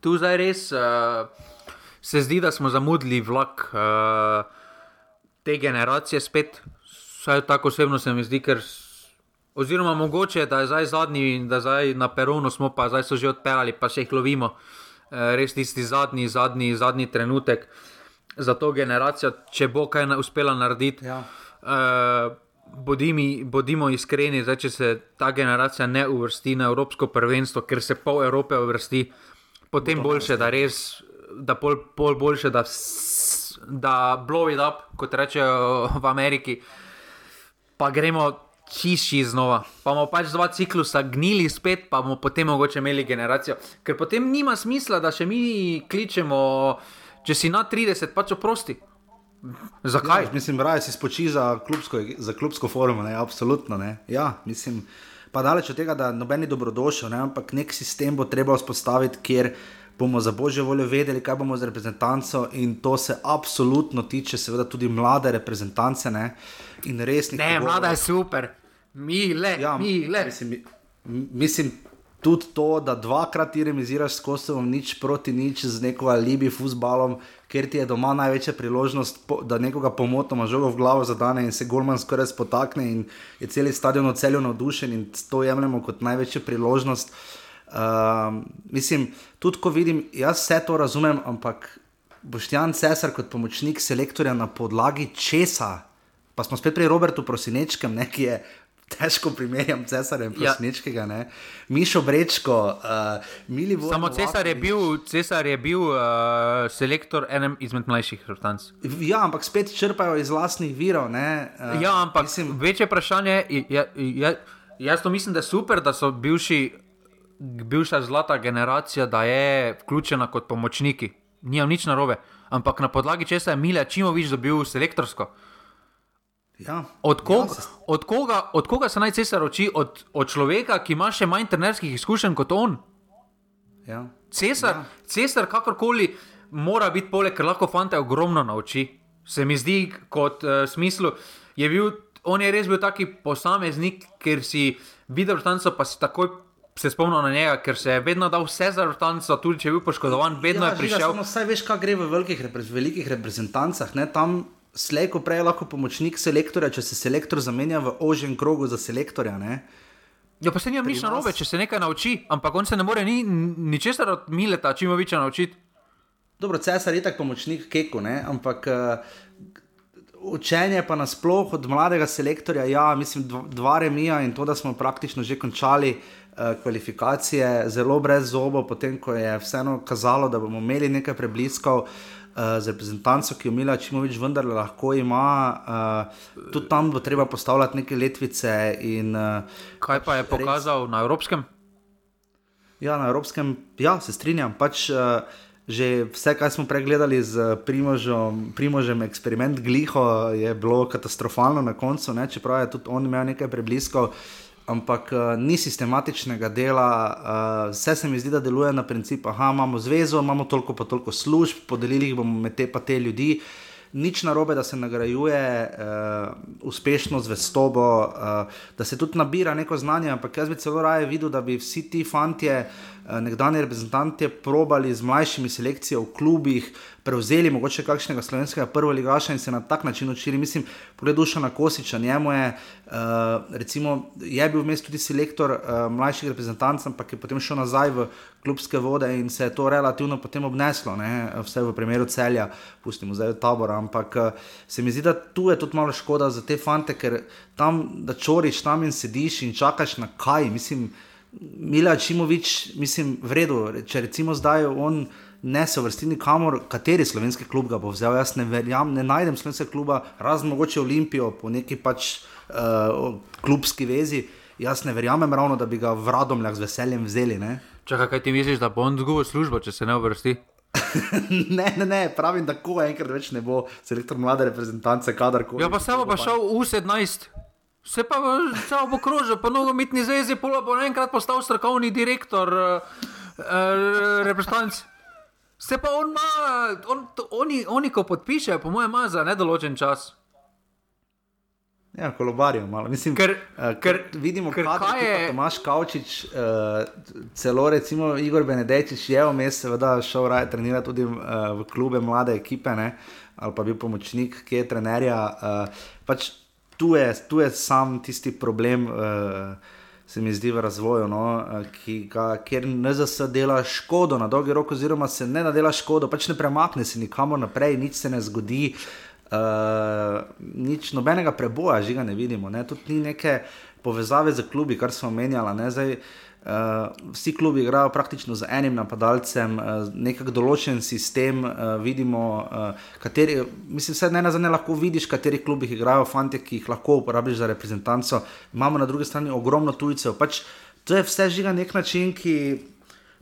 Tu zdaj res uh, se zdi, da smo zamudili vlak uh, te generacije spet. Vsaj tako osebno se mi zdi, ker. Oziroma, mogoče da je zdaj zadnji in da zdaj na peronu smo, pa zdaj so že odpeljali, pa še jih lovimo. Eh, Res tisti zadnji, zadnji, zadnji trenutek za to generacijo, če bo kaj na, uspela narediti. Ja. Uh, bodimi, bodimo iskreni, zdaj, če se ta generacija ne uvrsti na Evropsko prvenstvo, ker se pol Evrope uvrsti, potem boljše, da res, da pol, pol boljše, da, vs- da blow it up, kot rečejo v Ameriki, pa gremo čišči znova. Pa bomo pač dva ciklusa gnili spet, pa bomo potem mogoče imeli generacijo. Ker potem nima smisla, da še mi kličemo, če si na 30, pač oprosti. Zakaj? Ja, mislim, raje si spoči za klubsko, za klubsko formo, ne, absolutno. Ne. Ja, mislim, pa daleč od tega, da noben ni dobrodošel, ne, ampak nek sistem bo treba vzpostaviti, kjer bomo za božjo voljo vedeli, kaj bomo z reprezentanco in to se absolutno tiče, seveda tudi mlade reprezentance ne, in resnih. Ne, pogovorov. mlada je super, mi le, Ja, mi le. Mislim, mi- mislim tudi to, da dvakrat ti remiziraš s Kosovom, nič proti nič z neko alibi futbalom, ker ti je doma največja priložnost, po, da nekoga pomotoma žogo v glavo zadane in se Gorman skoraj spotakne in je cel stadion od celju navdušen in to jemljemo kot največjo priložnost. Um, mislim, tudi ko vidim, jaz vse to razumem, ampak Boštjan Cesar kot pomočnik selektorja na podlagi česa, pa smo spet pri Robertu Prosinečkem, ne, ki je težko primerjam Cesarja in Ja. Ne. Mišo Brečko, uh, Mili Vojn. Samo Cesar je bil, Cesar je bil uh, selektor enem izmed mlajših reprezentanc. Ja, ampak spet črpajo iz vlastnih virov. Ne, uh, Ja, ampak mislim, večje vprašanje je, je, je, jaz to mislim, da je super, da so bivši bivša zlata generacija, da je vključena kot pomočniki. Nijam nič narobe. Ampak na podlagi česa je Mila Čimovič dobil selektorsko. Ja. Od, kog, Ja, se- od, koga, od koga se naj cesar uči? Od, od človeka, ki ima še manj trenerskih izkušenj kot on. Ja. Cesar, ja. cesar kakorkoli mora biti poleg, ker lahko fante ogromno nauči. Se mi zdi, kot uh, smislu, je bil, on je res bil taki posameznik, ker si videl vrtanco, pa si takoj se spomnil na njega, ker se je vedno dal vse za vrtanco, tudi če je bil poškodovan, vedno ja, je prišel. Žiga, samo Saj veš, kaj gre v velikih, repre- velikih reprezentancah. Ne? Tam slej, ko prej je lahko pomočnik selektorja, če se selektor zamenja v ožjem krogu za selektorja. Ne? Ja, pa se njim nič narobe, če se nekaj nauči, ampak on se ne more ni, ničesar od Mileta, čimoviča naučiti. Dobro, cesar je tak pomočnik Keku, ne? ampak uh, učenje pa nasploh od mladega selektorja, ja, mislim, dva, dva remija in to, da smo praktično že končali kvalifikacije, zelo brez zobov, potem ko je vseeno kazalo, da bomo imeli nekaj prebliskov. Uh, z reprezentanco, ki jo Mila Čimovič vendarle lahko ima, uh, tudi tam bo treba postavljati neke letvice. In, uh, Kaj pa je res- pokazal na evropskem? Ja, na evropskem, ja, se strinjam. Pač, uh, že vse, kar smo pregledali z Primožem, Primožem eksperiment Gliho, je bilo katastrofalno na koncu, ne? čeprav je tudi on imel nekaj prebliskov. Ampak uh, ni sistematičnega dela, uh, vse se mi zdi, da deluje na principu, da imamo zvezo, imamo toliko pa toliko služb, podelili jih bomo med te pa te ljudi. Nič narobe, da se nagrajuje uh, uspešno zvestobo, uh, da se tudi nabira neko znanje, ampak jaz bi celo raje videl, da bi vsi ti fantje, nekdani reprezentanti, probali z mlajšimi selekcijami v klubih, prevzeli mogoče kakšnega slovenskega prvoligaša in se na tak način učili. Mislim, pogled duša na Kosiča, njemu je, uh, recimo, je bil vmes tudi selektor uh, mlajših reprezentantov, ampak je potem šel nazaj v klubske vode in se je to relativno potem obneslo, ne? vse v primeru celja, pustimo zdaj tabora. Ampak uh, se mi zdi, da tu je tudi malo škoda za te fante, ker tam, da čoriš tam in sediš in čakaš na kaj. Mislim, Mila Čimovič, mislim, v redu, če recimo zdaj on ne se vrsti nikamor, kateri slovenski klub ga bo vzel. Jaz ne verjamem, ne najdem slovenskega kluba, razen mogoče Olimpijo po neki pač uh, klubski vezi. Jaz ne verjamem ravno, da bi ga v Radomljah z veseljem vzeli. Ne? Čakaj, kaj ti misliš, da bo on zgubil službo, če se ne uvrsti? ne, ne, ne, pravim, da ko enkrat več ne bo selektor mlade reprezentance, kadarkoli. Ja, pa se bo pa šel v 17. Se pa se bo krožil po nogometni zvezi, pola bo naenkrat postal strokovni direktor uh, uh, reprezentanc. Se pa on ima, on, to- oni, oni ko podpišejo, po mojem, ima za nedoločen čas. Ja, kolobarijo malo. Mislim, Ker- eh, ker- vidimo, ker kaj je- Tomaš Kavčič, uh, celo recimo Igor Benedejčič je vmes, seveda, šel raje trenirati tudi uh, v klube mlade ekipe, ne? ali pa bil pomočnik, ki je trenerja. Uh, pač tu, je, tu je sam tisti problem. Uh, Se mi zdi v razvoju, no, eh, ki ga, kjer NZS dela škodo na dolgi rok, oziroma se ne dela škodo, pač ne premakne se nikamor naprej, nič se ne zgodi, uh, nič nobenega preboja, žiga ne vidimo. Ne? Tudi ni neke povezave z klubi, kar smo omenjali. Ne? Zdaj, uh, vsi klubi igrajo praktično z enim napadalcem, uh, nekak določen sistem, uh, vidimo, uh, kateri, mislim, vse na zadnje lahko vidiš, kateri klubih igrajo fanti, ki jih lahko uporabiš za reprezentanco. Imamo na drugi strani ogromno tujcev. Pač, to je vse žiga na nek način, ki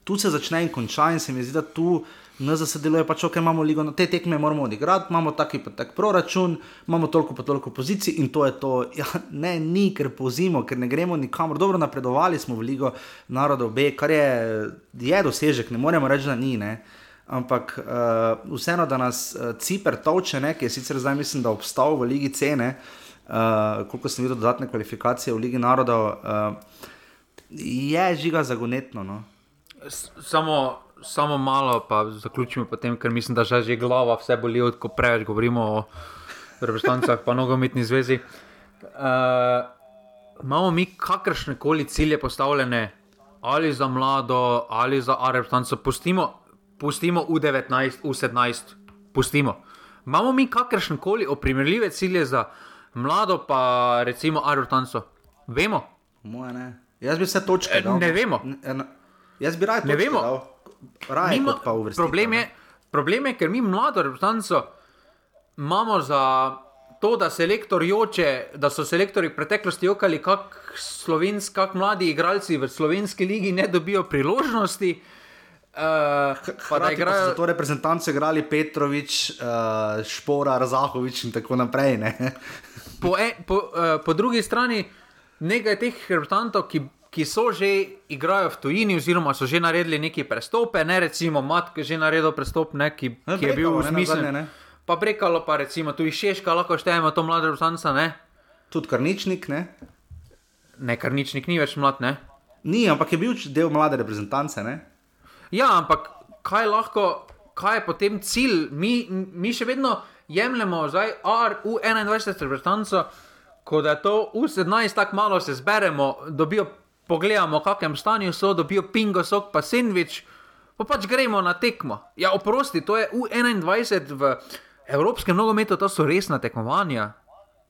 tu se začne in konča, in se mi zdi, da tu NZS deluje pač, ok, imamo ligo, no, te tekme moramo odigrati, imamo taki pa tak proračun, imamo toliko pa toliko pozicij in to je to. Ja, ne, ni, ker pozimo, ker ne gremo nikamor. Dobro, napredovali smo v ligo narodov B, kar je, je dosežek, ne moremo reči, da ni. Ne. Ampak uh, vseeno, da nas uh, Ciper toče, ne, ki je sicer zdaj, mislim, da obstal v Ligi Cene, uh, koliko sem videl dodatne kvalifikacije v Ligi narodov, uh, je žiga zagonetno. No. Samo, samo malo, pa zaključimo potem, ker mislim, da že že glava vse boli, od ko preveč govorimo o reprezentancah, pa nogometni zvezi. Uh, imamo mi kakršne koli cilje postavljene, ali za mlado, ali za reprezentanco, pustimo, pustimo U19, U17, pustimo. Imamo mi kakršne koli oprimerljive cilje za mlado, pa recimo reprezentanco? Vemo, Moje ne. Jaz bi vse točke E, dal. ne vemo. N- n- Jaz bi raje Ne točke vemo. dal. Raje Nima- kot pa uvrstiti. problem, je, problem je, ker mi mlado reprezentanco imamo za to, da, joče, da so selektori v preteklosti jokali, kako kak mladi igralci v slovenski ligi ne dobijo priložnosti. Uh, pa da igrajo za to reprezentanco, igrali Petrovič, uh, Špora, Razahovič in tako naprej. po, e, po, uh, po drugi strani, nekaj teh reprezentantov, ki, ki so že igrajo v tujini, oziroma so že naredili neki prestope, ne recimo Mat, ki je že naredil prestop, ne, ki, ne, ki je bil smislu. Pa prekalo, pa recimo tudi Šeška, lahko štejemo to mlade reprezentance. Tudi Karničnik, ne? Ne, Karničnik ni več mlad, ne? Ni, ampak je bil del mlade reprezentance, ne? Ja, ampak kaj lahko, kaj je potem cilj? Mi, mi še vedno jemljemo zdaj RU21 reprezentanco, ko da je to U17, tako malo se zberemo, dobijo, pogledamo, v kakšnem stanju so, dobijo pingo, sok pa sendvič, pa pač gremo na tekmo. Ja, oprosti, to je U21 v evropskem nogometu, to so resna tekmovanja.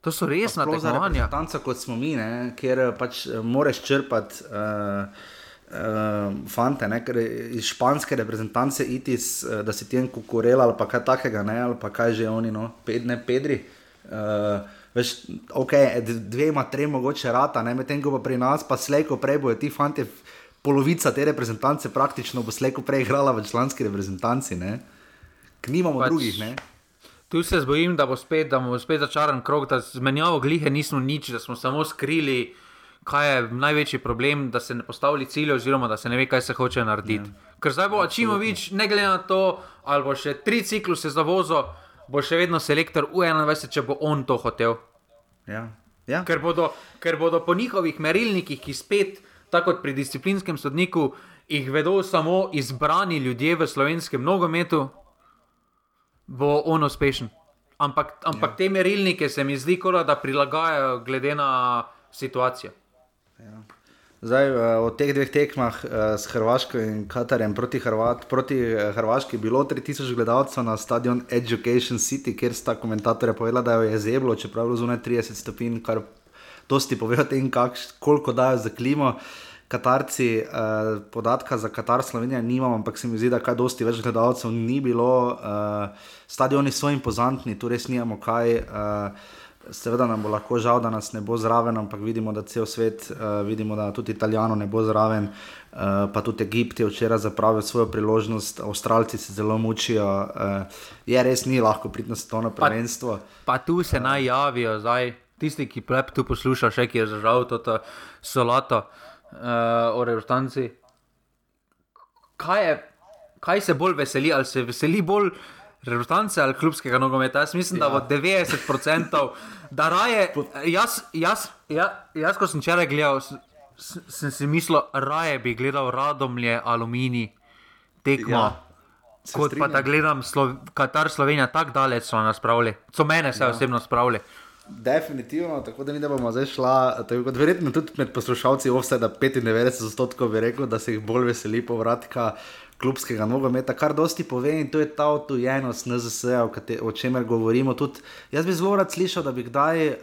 To so resna tekmovanja. Tanca kot smo mi, ne, kjer pač eh, moraš črpati. Uh, uh, fante, ne, iz španske reprezentance, itis, uh, da si ti en kukurel ali pa kaj takega, ne, ali pa kaj že oni, no, pedne, pedri. Uh, veš, ok, dvema, trema, mogoče rata, medtem ko pa pri nas, pa slejko prej bojo ti fanti, polovica te reprezentance praktično bo slejko prej igrala v članski reprezentanci, ne. Knimamo pač, drugih, ne. Tu se zbojim, da bo spet, da bo spet začaran krok, da zmenjavo glihe nismo nič, da smo samo skrili kaj je največji problem, da se ne postavlja cilje, oziroma da se ne ve, kaj se hoče narediti. Ja. Ker zdaj bo Ačimovič, ne glede na to, ali bo še tri cikluse za vozo, bo še vedno selektor U21, če bo on to hotel. Ja. Ja. Ker, bodo, ker bodo po njihovih merilnikih, ki spet, tako kot pri disciplinskem sodniku, jih vedo samo izbrani ljudje v slovenskem nogometu, bo on uspešen. Ampak, ampak ja. te merilnike se mi zdi, da prilagajajo glede na situacijo. Ja. Zdaj, eh, v teh dveh tekmah eh, s Hrvaško in Katarjem proti, Hrvat, proti eh, Hrvaški je bilo 3000 gledalcev na stadion Education City, kjer sta komentatorja povedala, da je zeblo, čeprav je zunaj 30 stopinj, kar dosti pove o tem, koliko dajo za klimo. Katarci, podatka za Katar Slovenijo nimam, ampak se mi zdi, da kaj dosti več gledalcev ni bilo. Stadioni so impozantni, tu res nijamo kaj. Seveda nam bo lahko žal, da nas ne bo zraven, ampak vidimo, da cel svet, uh, vidimo, da tudi Italijano ne bo zraven, uh, pa tudi Egipt je včeraj zapravil svojo priložnost, Avstralci se zelo mučijo. Uh, je res ni lahko priti na to prvenstvo. Pa, pa tu se naj javijo, zdaj tisti, ki plep tu posluša, še ki je zažal to solato uh, o restanci. Kaj, kaj se bolj veseli, ali se veseli bolj? Reprezentance ali klubskega nogometa. Jaz mislim, ja. da bo 90%, da raje. Jaz, jaz, jaz, jaz ko sem včeraj gledal, sem si mislil, raje bi gledal radomlje, aluminij, tekmo. Ja. Kot pa da gledam, Slo Katar Slovenija tako daleč so nas spravili, so mene se ja. osebno spravili. Definitivno, tako da mi ne bomo zdaj šla. Verjetno tudi med poslušalci, vse da 95% bi rekel, da se jih bolj veseli povratka klubskega nogometa, kar dosti pove in to je ta odtujenost NZS, o, o čemer govorimo. Tudi jaz bi zelo rad slišal, da bi kdaj uh,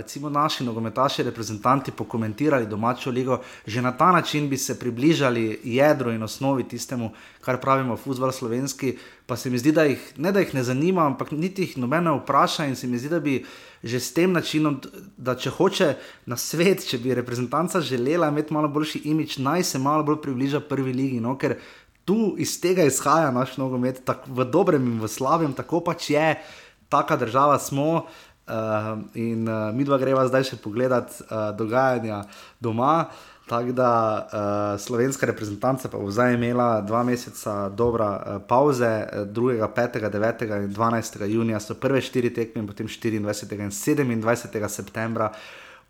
recimo naši nogometaši, reprezentanti pokomentirali domačo ligo, že na ta način bi se približali jedru in osnovi tistemu, kar pravimo futbol slovenski. Pa se mi zdi, da jih ne, da jih ne zanima, ampak niti jih nobene vpraša in se mi zdi, da bi. Že s tem načinom, da če hoče na svet, če bi reprezentanca želela imeti malo boljši imič, naj se malo bolj približa prvi ligi. No? Ker tu iz tega izhaja naš nogomet, tako v dobrem in v slabem, tako pač je, taka država smo. Uh, in uh, mi dva greva zdaj še pogledat uh, dogajanja doma. Tako da uh, slovenska reprezentanca pa bo zdaj imela dva meseca dobra uh, pauze, 2., 5., 9. in 12. junija so prve štiri tekme, potem 24. in 27. septembra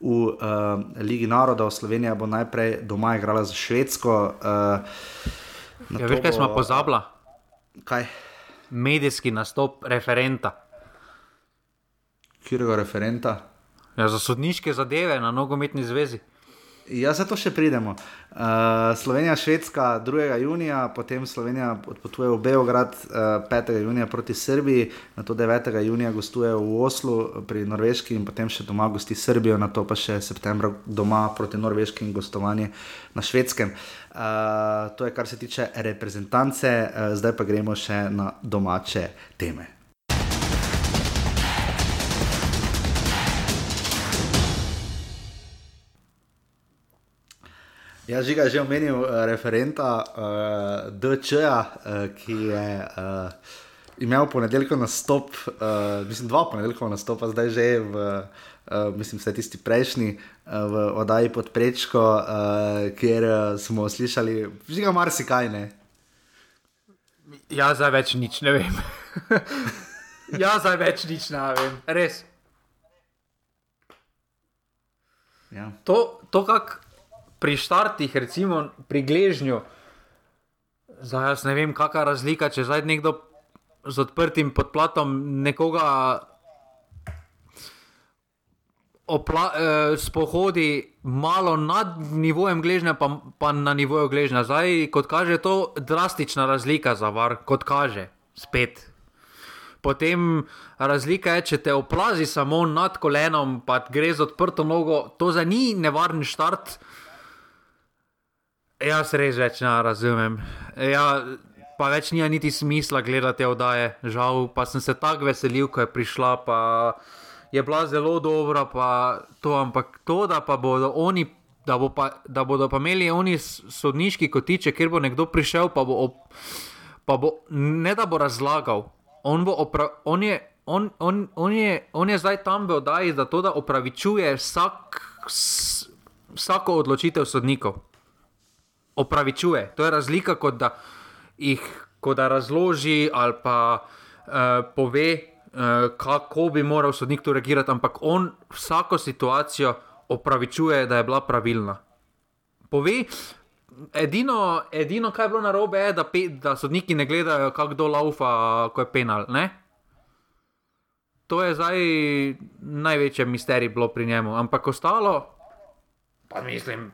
v uh, Ligi narodov. Slovenija bo najprej doma igrala za Švedsko. Uh, Ja, veš, kaj smo pozabili? Kaj? Medijski nastop referenta. Kjerega referenta? Ja, za sodniške zadeve na nogometni zvezi. Ja, zato še pridemo. Uh, Slovenija, Švedska 2. junija, potem Slovenija odpotuje v Beograd uh, eh, 5. junija proti Srbiji, na to 9. junija gostuje v Oslu pri Norveški in potem še doma gosti Srbijo, na to pa še septembra doma proti Norveški in gostovanje na Švedskem. Uh, to je kar se tiče reprezentance, uh, zdaj pa gremo še na domače teme. Ja, žiga je že omenil uh, referenta uh, DČ-ja, uh, ki je uh, imel ponedeljkov nastop, uh, mislim, dva ponedeljkov nastopa, zdaj že v, uh, mislim, vse tisti prejšnji, uh, v oddaji pod prečko, uh, kjer uh, smo slišali, žiga marsikaj ne. Ja, zdaj več nič ne vem. ja, zdaj več nič ne vem, res. Ja. To, to kako pri štartih, recimo pri gležnju, zdaj jaz ne vem, kakšna je razlika, če zdaj nekdo z odprtim podplatom nekoga opla, eh, spohodi malo nad nivojem gležnja, pa, pa na nivoju gležnja. Zdaj, kot kaže, je to drastična razlika za var, kot kaže, spet. Potem razlika je, če te oplazi samo nad kolenom, pa gre z odprto nogo, to za ni nevaren štart. Jaz res več ne razumem. Ja, pa več nija niti smisla gledati te oddaje, žal. Pa sem se tako veselil, ko je prišla, pa je bila zelo dobra. To, ampak to, da pa bodo oni. Da, bo pa, da bodo pa imeli oni sodniški kotiče, kjer bo nekdo prišel, pa bo, op, pa bo ne da bo razlagal. On, bo opra, on, je, on, on, on, je, on je zdaj tam v oddaji, da to da opravičuje vsak, vsako odločitev sodnikov opravičuje. To je razlika, kot da jih kot da razloži ali pa uh, pove, uh, kako bi moral sodnik to reagirati, ampak on vsako situacijo opravičuje, da je bila pravilna. Pove. Edino, edino, kar je bilo narobe, je, da, pe, da sodniki ne gledajo, kdo laufa, ko je penal. Ne? To je zdaj največji misterij bilo pri njemu. Ampak ostalo, pa mislim,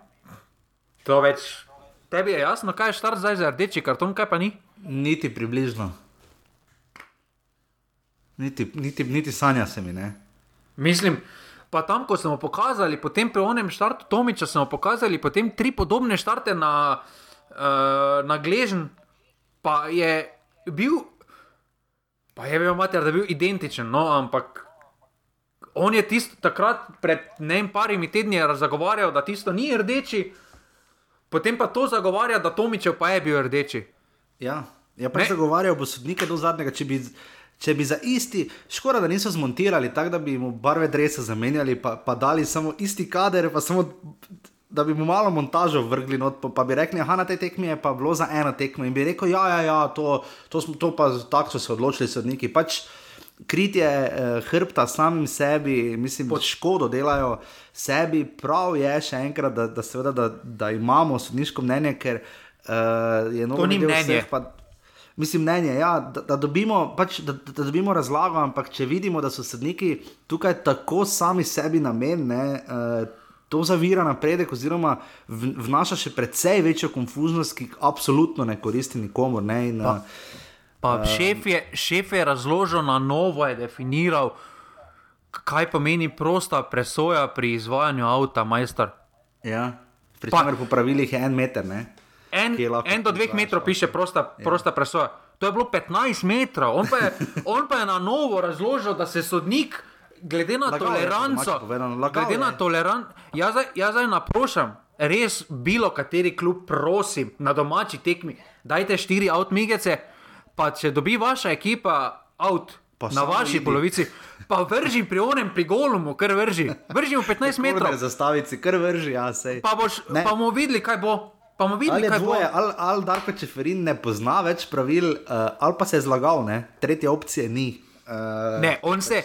to več Tebi je jasno, kaj je štart zdaj za rdeči karton, kaj pa ni? Niti približno. Niti, niti, niti sanja se mi ne. Mislim, pa tam, ko smo pokazali, potem pri onem štartu Tomiča, smo pokazali potem tri podobne štarte na, uh, na Gležen, pa je bil, pa je bil mater, da je bil identičen, no, ampak. On je tisto takrat, pred ne vem, parimi tedni, zagovarjal, da tisto ni rdeči, potem pa to zagovarja, da Tomičev pa je bil rdeči. Ja, ja pa zagovarjal bo sodnike do zadnjega. Če bi, če bi za isti, škoda, da niso zmontirali tako, da bi mu barve drevesa zamenjali, pa, pa dali samo isti kader, pa samo. Da bi mu malo montažo vrgli, not, pa, pa bi rekli, da na tej tekmi je pa bilo za eno tekmo. In bi rekel, ja, ja, ja to, to, to pa tako so se odločili sodniki. Pač, kritje eh, hrbta samim sebi, mislim, da škodo delajo sebi, prav je še enkrat, da, da, seveda, da, da imamo sodniško mnenje, ker uh, je novo mnenje. Pa, mislim, mnenje, ja, da, da, dobimo, pač, da, da dobimo razlago, ampak če vidimo, da so sodniki tukaj tako sami sebi namenjeni. Uh, To zavira napredek, oziroma vnaša še precej večjo konfuznost, ki absolutno ne koristi nikomor. Ne? In, pa, Pa um, šef, je, šef je razložil na novo, je definiral, kaj pomeni prosta presoja pri izvajanju avta, majster. Ja, pri čemer po pravilih je en meter. Ne? En, en do dveh metrov piše prosta, ja. prosta presoja. To je bilo 15 metrov. On pa je, on pa je na novo razložil, da se sodnik, glede na lagal toleranco, je, glede na toleranco, jaz, jaz zdaj naprošam, res bilo kateri klub, prosim, na domači tekmi, dajte štiri avtomigece pa če dobi vaša ekipa avt na vaši vidi. polovici, pa vrži pri onem, pri golumu, kar vrži. Vrži v 15 metrov. Zastavici, kar vrži, ja, sej. Pa, boš, pa bomo videli, kaj bo. Pa bomo videli, ali kaj dvoje, bo. Ali, ali Darko Čeferin ne pozna več pravil, uh, ali pa se je zlagal, ne? tretje opcije ni. Uh, ne, on, se,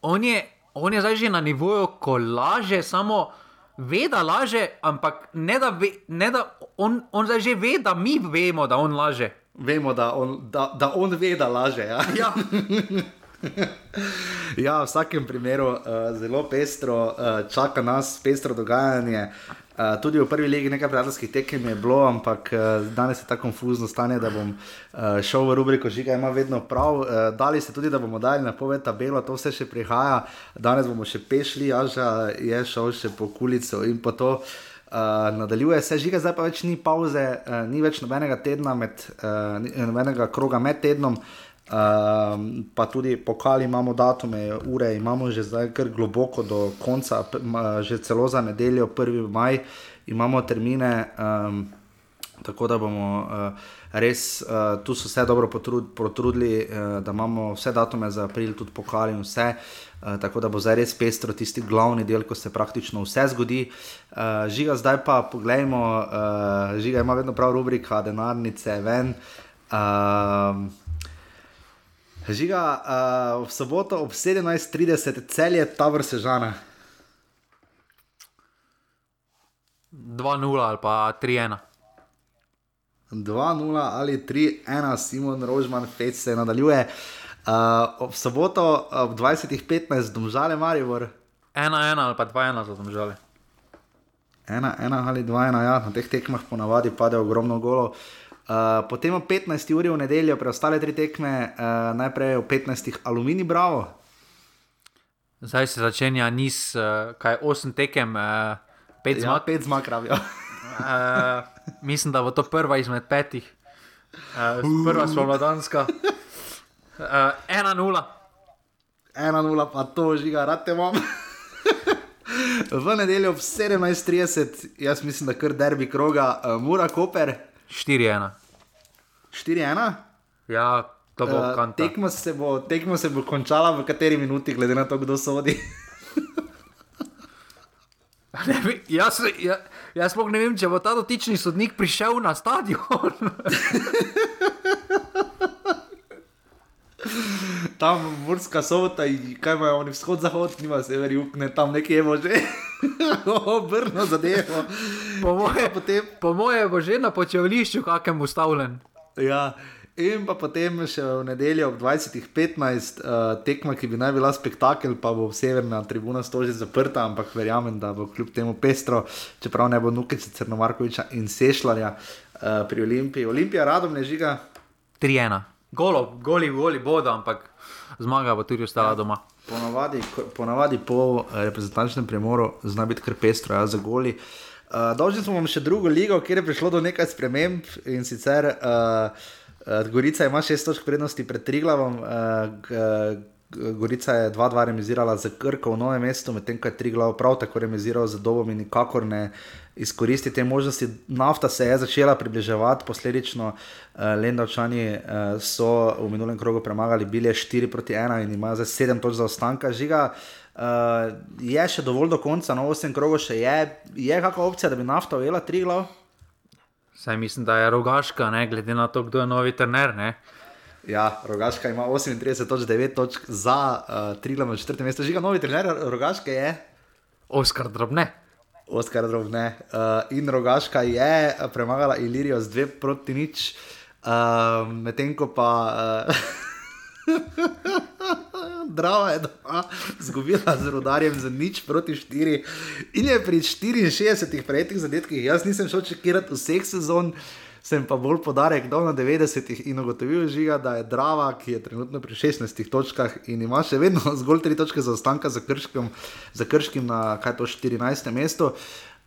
on, je, on je zdaj že na nivoju, ko laže samo. Ve, da laže, ampak ne da, ve, ne da on, on zdaj že ve, da mi vemo, da on laže vemo, da on, da, da on ve, da laže. Ja, ja. ja v vsakem primeru uh, zelo pestro, uh, čaka nas pestro dogajanje. Uh, tudi v prvi legi nekaj prijateljskih tekem je bilo, ampak uh, danes je tako konfuzno stanje, da bom uh, šel v rubriko Žiga, ima vedno prav. Uh, dali ste tudi, da bomo dali na poved tabelo, to vse še prihaja. Danes bomo še pešli, Aža je šel še po kulico in po to. Uh, Uh, nadaljuje se, žiga, zdaj pa več ni pauze, uh, ni več nobenega tedna, med, uh, nobenega kroga med tednom, Um, pa tudi pokali imamo datume, ure, imamo že zdaj kar globoko do konca, že celo za nedeljo, 1. maj, imamo termine, um, tako da bomo uh, res, uh, tu so se dobro potrud, potrudili, uh, da imamo vse datume za april, tudi pokali in vse. Uh, tako da bo zdaj res pestro tisti glavni del, ko se praktično vse zgodi. Uh, žiga, zdaj pa pogledajmo, uh, žiga ima vedno prav rubrika, denarnice, ven. Uh, Žiga, uh, v soboto ob 17:30 cel je ta vrsta žana. 2-0 ali pa 3-1. 2-0 ali 3-1, Simon Rožman, Fec se nadaljuje. Uh, ob soboto ob 20:15 domžale Maribor. 1-1 ali pa 2-1 za domžale. 1-1 ali 2-1, ja, na teh tekmah ponavadi pade ogromno golo. Uh, potem ob 15. uri v nedeljo, preostale tri tekme, uh, najprej ob 15. Alumini, bravo. Zdaj se začenja niz, uh, kaj 8 tekem, uh, 5 Ja, zmag. pet zmag, pravijo. Uh, mislim, da bo to prva izmed petih, uh, prva spomladanska. Uh, 1-0. 1-0, pa to žiga, rad te imam. v nedeljo ob 17:30, jaz mislim, da kar derbi kroga, uh, Mura Koper, 4-1. 4-1. Ja, to bo Uh, kanta. tekmo, se bo, tekmo se bo končala v kateri minuti, glede na to, kdo sodi. Ne bi- Jaz, ja, jaz sploh ne vem, če bo ta dotični sodnik prišel na stadion. tam Murska sobota, kaj imajo oni vzhod, zahod, nima sever, jug, ne tam nekje je že. Obrno zadevo. Po moje, Potem, po moje bo že na počevališču kakem ustavljen. ja, in pa potem še v nedeljo ob 20:15 uh, tekma, ki bi naj bila spektakel, pa bo severna tribuna stoži zaprta, ampak verjamem, da bo kljub temu pestro, čeprav ne bo Nukice Crnomarkoviča in Sešljarja uh, pri Olimpiji. Olimpija radom ne žiga. 3-1. Golo, goli, goli bodo, ampak zmaga bo tudi ostala doma. Ponavadi, ponavadi po eh, reprezentančnem premoru zna biti kar pestro, ja, za goli. Uh, Dolžni smo vam še drugo ligo, kjer je prišlo do nekaj sprememb in sicer uh, uh, Gorica ima šest točk prednosti pred Triglavom. Uh, g- Gorica je 2-2 remisirala za Krko v novem mestu, medtem ko je Triglav prav tako remiziral za Dobom in nikakor ne izkoristi te možnosti. Nafta se je začela približevati, posledično uh, Lendavčani uh, so v minulem krogu premagali Bilje 4 proti 1 in imajo zdaj 7 točk zaostanka. Žiga, uh, je še dovolj do konca, no 8 krogov še je. Je kakšna opcija, da bi nafta ujela Triglav? Saj mislim, da je rogaška, ne, glede na to, kdo je novi trener. Ne. Ja, Rogaška ima 38 točk, 9 točk za uh, Triglav na četrtem mestu. Žiga, novi trener Rogaške je. Oskar drobne. Oskar Drobne. Uh, in Rogaška je eh, premagala Ilirijo z 2 proti nič, uh, medtem ko pa. Uh, Drava je doma zgubila z rodarjem za nič proti 4 in je pri 64 prejetih zadetkih. Jaz nisem šel čekirati vseh sezon, sem pa bolj podarek dal na 90 in ugotovil žiga, da je Drava, ki je trenutno pri 16 točkah in ima še vedno zgolj 3 točke zaostanka za krškim, za krškim na kaj to 14. mestu.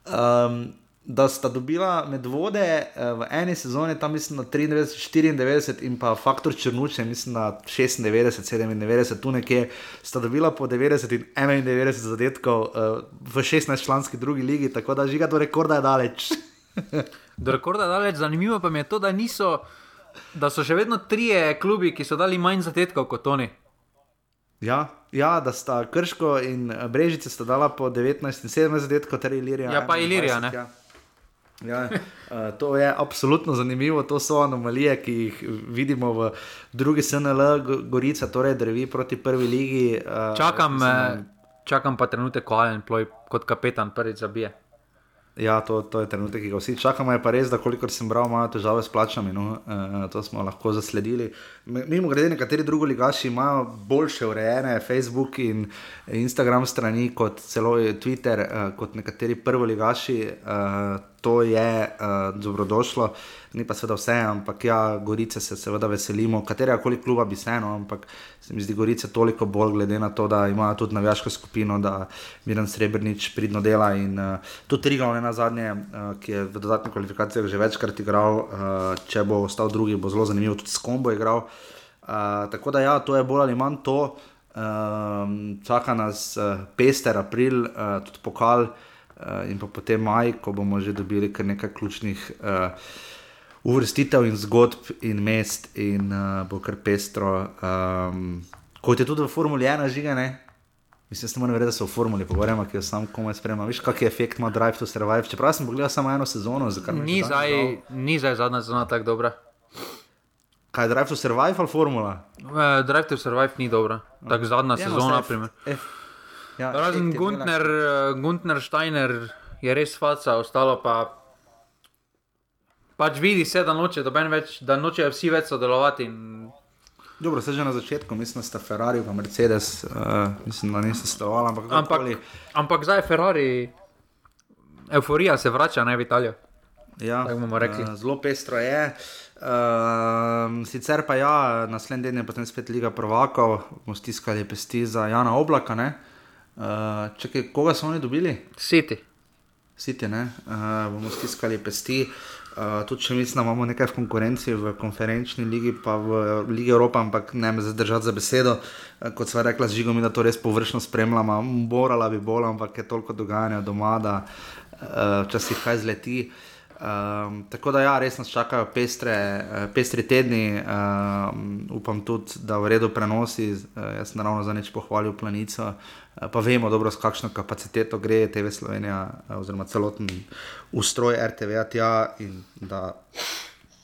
Um, da sta dobila med vode eh, v eni sezoni, tam mislim na 93, 94 in pa faktor črnuče, mislim na 96, 97, tu nekje sta dobila po 90 in 91 zadetkov eh, v 16-članski drugi ligi, tako da žiga do rekorda je daleč. Do rekorda daleč, zanimivo pa mi je to, da, niso, da so še vedno trije klubi, ki so dali manj zadetkov kot oni. Ja, ja, da sta Krško in eh, Brežice sta dala po 19 in 17 zadetkov, ter Ilirija. Ja, pa Ilirija, 21, ne. Ja. Ja, uh, to je absolutno zanimivo, to so anomalije, ki jih vidimo v drugi SNL, Go- Gorica, torej drevi proti prvi ligi. Uh, Čakam, mislim, eh, čakam pa trenutek, ko Alen ploj kot kapetan prvič zabije. Ja, to, to je trenutek, ki ga vsi čakamo. Je pa res, da kolikor sem bral, imajo težave s plačami. No? E, to smo lahko zasledili. Mimo grede, nekateri drugi ligaši imajo boljše urejene Facebook in Instagram strani kot celo Twitter, kot nekateri prvoligaši. E, to je e, dobrodošlo, ni pa seveda vse, ampak ja, Gorice se seveda veselimo, katerega koli kluba bi se eno, ampak se mi zdi Gorice toliko bolj, glede na to, da imajo tudi navijaško skupino, da Miren Srebrnič pridno dela in uh, tudi Triglav ne na zadnje, uh, ki je v dodatnih kvalifikacijah že večkrat igral, uh, če bo ostal drugi, bo zelo zanimivo, tudi s kom bo igral. Uh, tako da, ja, to je bolj ali manj to. Um, čaka nas uh, pester april, uh, tudi pokal, uh, in pa potem maj, ko bomo že dobili kar nekaj ključnih uh, uvrstitev in zgodb in mest, in uh, bo kar pestro. Um, kot je tudi v Formuli 1, žigane. Mislim, da moram reči, da so v formuli, pogovarjamo, ki jo sam komaj spremljam. Veš, kakšen efekt ima Drive to Survive. Čeprav sem pogledal samo eno sezono, zakaj ni zdaj, ni zdaj zadnja sezona tako dobra. Kaj je Drive to Survive ali formula? Uh, Drive to Survive ni dobra, tako zadnja ja, sezona. Ja, Razen Guntner, uh, Guntner, Steiner je res faca, ostalo pa. Pač vidi se, da noče, da noče vsi več sodelovati. In... Dobro, se že na začetku, mislim, da sta Ferrari in Mercedes, uh, mislim, da niste stavali. Ampak, ampak, ampak zdaj je Ferrari, euforija se vrača ne, v Italijo. Ja, uh, zelo pestro je. Uh, sicer pa ja, naslednji teden je potem spet Liga Provokov, bomo stiskali pesti za Jana Oblaka. Uh, čekaj, koga so oni dobili? Siti. Siti, ne. Uh, bomo stiskali pesti. Uh, tudi če mislim, da imamo nekaj v konkurenci v konferenčni ligi, pa v Ligi Evropa, ampak ne me zadržati za besedo. Uh, kot sva rekla, z žigom, da to res površno spremljamo, morala bi bolj, ampak je toliko dogajanja doma, da uh, včasih uh, kaj zleti. Um, tako da, ja, res nas čakajo pestre, uh, pestri tedni, uh, upam tudi, da v redu prenosi. Uh, jaz sem naravno za neč pohvalil planico, uh, pa vemo dobro, s kakšno kapaciteto gre TV Slovenija, uh, oziroma celoten ustroj RTV-ja tja in da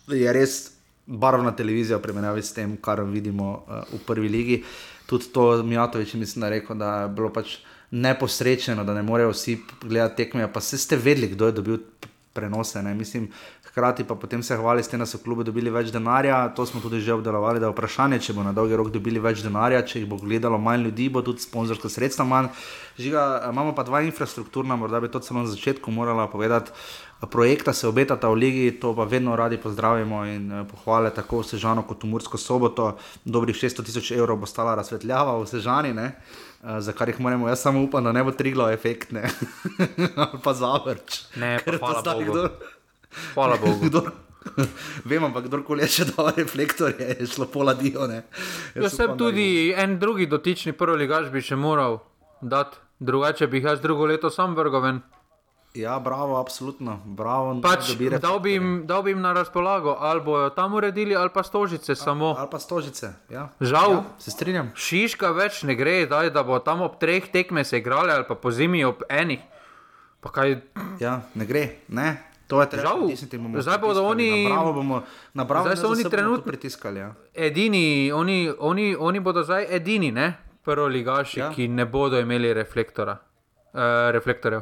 je res barvna televizija v primerjavi s tem, kar vidimo uh, v prvi ligi. Tudi to Mijatovič, mislim, da je rekel, da je bilo pač neposrečeno, da ne morejo vsi gledati tekme, pa se ste vedeli, kdo je dobil prenose. Ne? Mislim, hkrati pa potem se hvali s tem, da so klubi dobili več denarja. To smo tudi že obdelovali, da je vprašanje, če bo na dolgi rok dobili več denarja, če jih bo gledalo manj ljudi, bo tudi sponzorska sredstva manj. Žiga, imamo pa dva infrastrukturna, morda bi to celo na začetku morala povedati. Projekta se obetata v Ligi, to pa vedno radi pozdravimo in eh, pohvale tako v Sežano kot v Mursko soboto. Dobrih 600 tisoč evrov bo stala razsvetljava v Sežani. Ne? uh, za kar jih moramo, jaz samo upam, da ne bo triglo efekt, ne pa zavrč. Ne, pa hvala Bogu. Kdo... Hvala Bogu. Kdo... Vem, ampak kdorkoli je še dal reflektor, je šlo pola dio. Jaz sem tudi en drugi dotični prvi ligaš bi še moral dati, drugače bi jaz drugo leto sam vrgoven. Ja, bravo, absolutno. Bravo, pač, dal, bi jim, dal bi jim na razpolago, ali bojo tam uredili, ali pa stožice. A, ali pa stožice. Ja. Žal, ja, se strinjam. Šiška več ne gre, daj, da bo tam ob treh tekmeh se igrali, ali pa po zimi ob enih. Kaj... Ja, ne gre. Ne. To je težava. Zdaj bodo oni. Na bravo so oni trenutno pritiskali. Ja. Edini, oni, oni, oni bodo zdaj edini, prvo ligaši, ja. ki ne bodo imeli reflektora, uh, reflektorjev.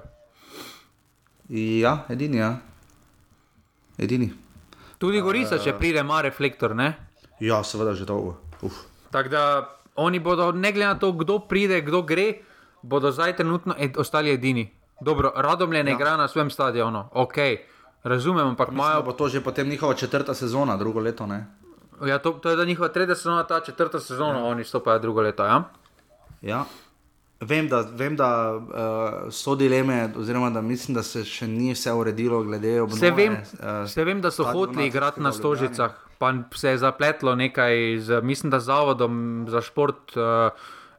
Ja, edini. Ja. edini. Tudi Gorica, uh, če pride, ima reflektor. Ne? Ja, seveda, že dolgo. Tako da oni bodo, ne glede na to, kdo pride, kdo gre, bodo zdaj trenutno ed, ostali edini. Dobro, radomlje ne ja. igra na svojem stadionu, ok, razumem, ampak imajo. Bo to že potem njihova četrta sezona, drugo leto. Ne? Ja, to, to je njihova tretja sezona, ta četrta sezona, ja. oni stopajo drugo leto. Ja? Ja. Vem, da, vem, da uh, so dileme, oziroma da mislim, da se še ni vse uredilo, glede obnove. Se vem, uh, vem da so hoteli igrati na stožicah, pa se je zapletlo nekaj, z, mislim, da zavodom za šport uh,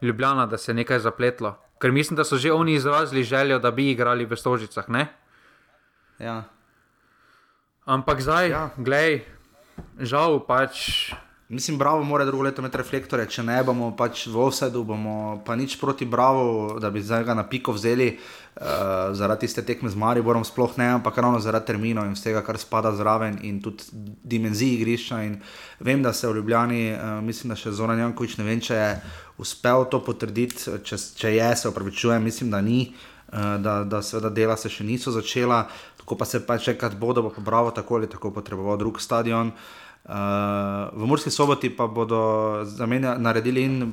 Ljubljana, da se je nekaj zapletlo. Ker mislim, da so že oni izrazili željo, da bi igrali v stožicah. Ja. Ampak zdaj, ja. glej, žal pač. Mislim, bravo, mora drugo leto imeti reflektore, če ne bomo pač v offsetu, bomo pa nič proti bravo, da bi zdaj ga na piko vzeli uh, zaradi tiste tekme z Mariborom, sploh ne, ampak ravno zaradi terminov in vsega, kar spada zraven in tudi dimenziji igrišča. In vem, da se v Ljubljani, uh, mislim, da še Zoran Jankovič ne vem, če je uspel to potrditi, če, če je, se opravičujem, mislim, da ni. Uh, da, da seveda dela se še niso začela, tako pa se pač čekati bodo, bo pa bravo, tako ali tako potreboval drug stadion. Uh, v Murski soboti pa bodo zamenja, naredili in uh,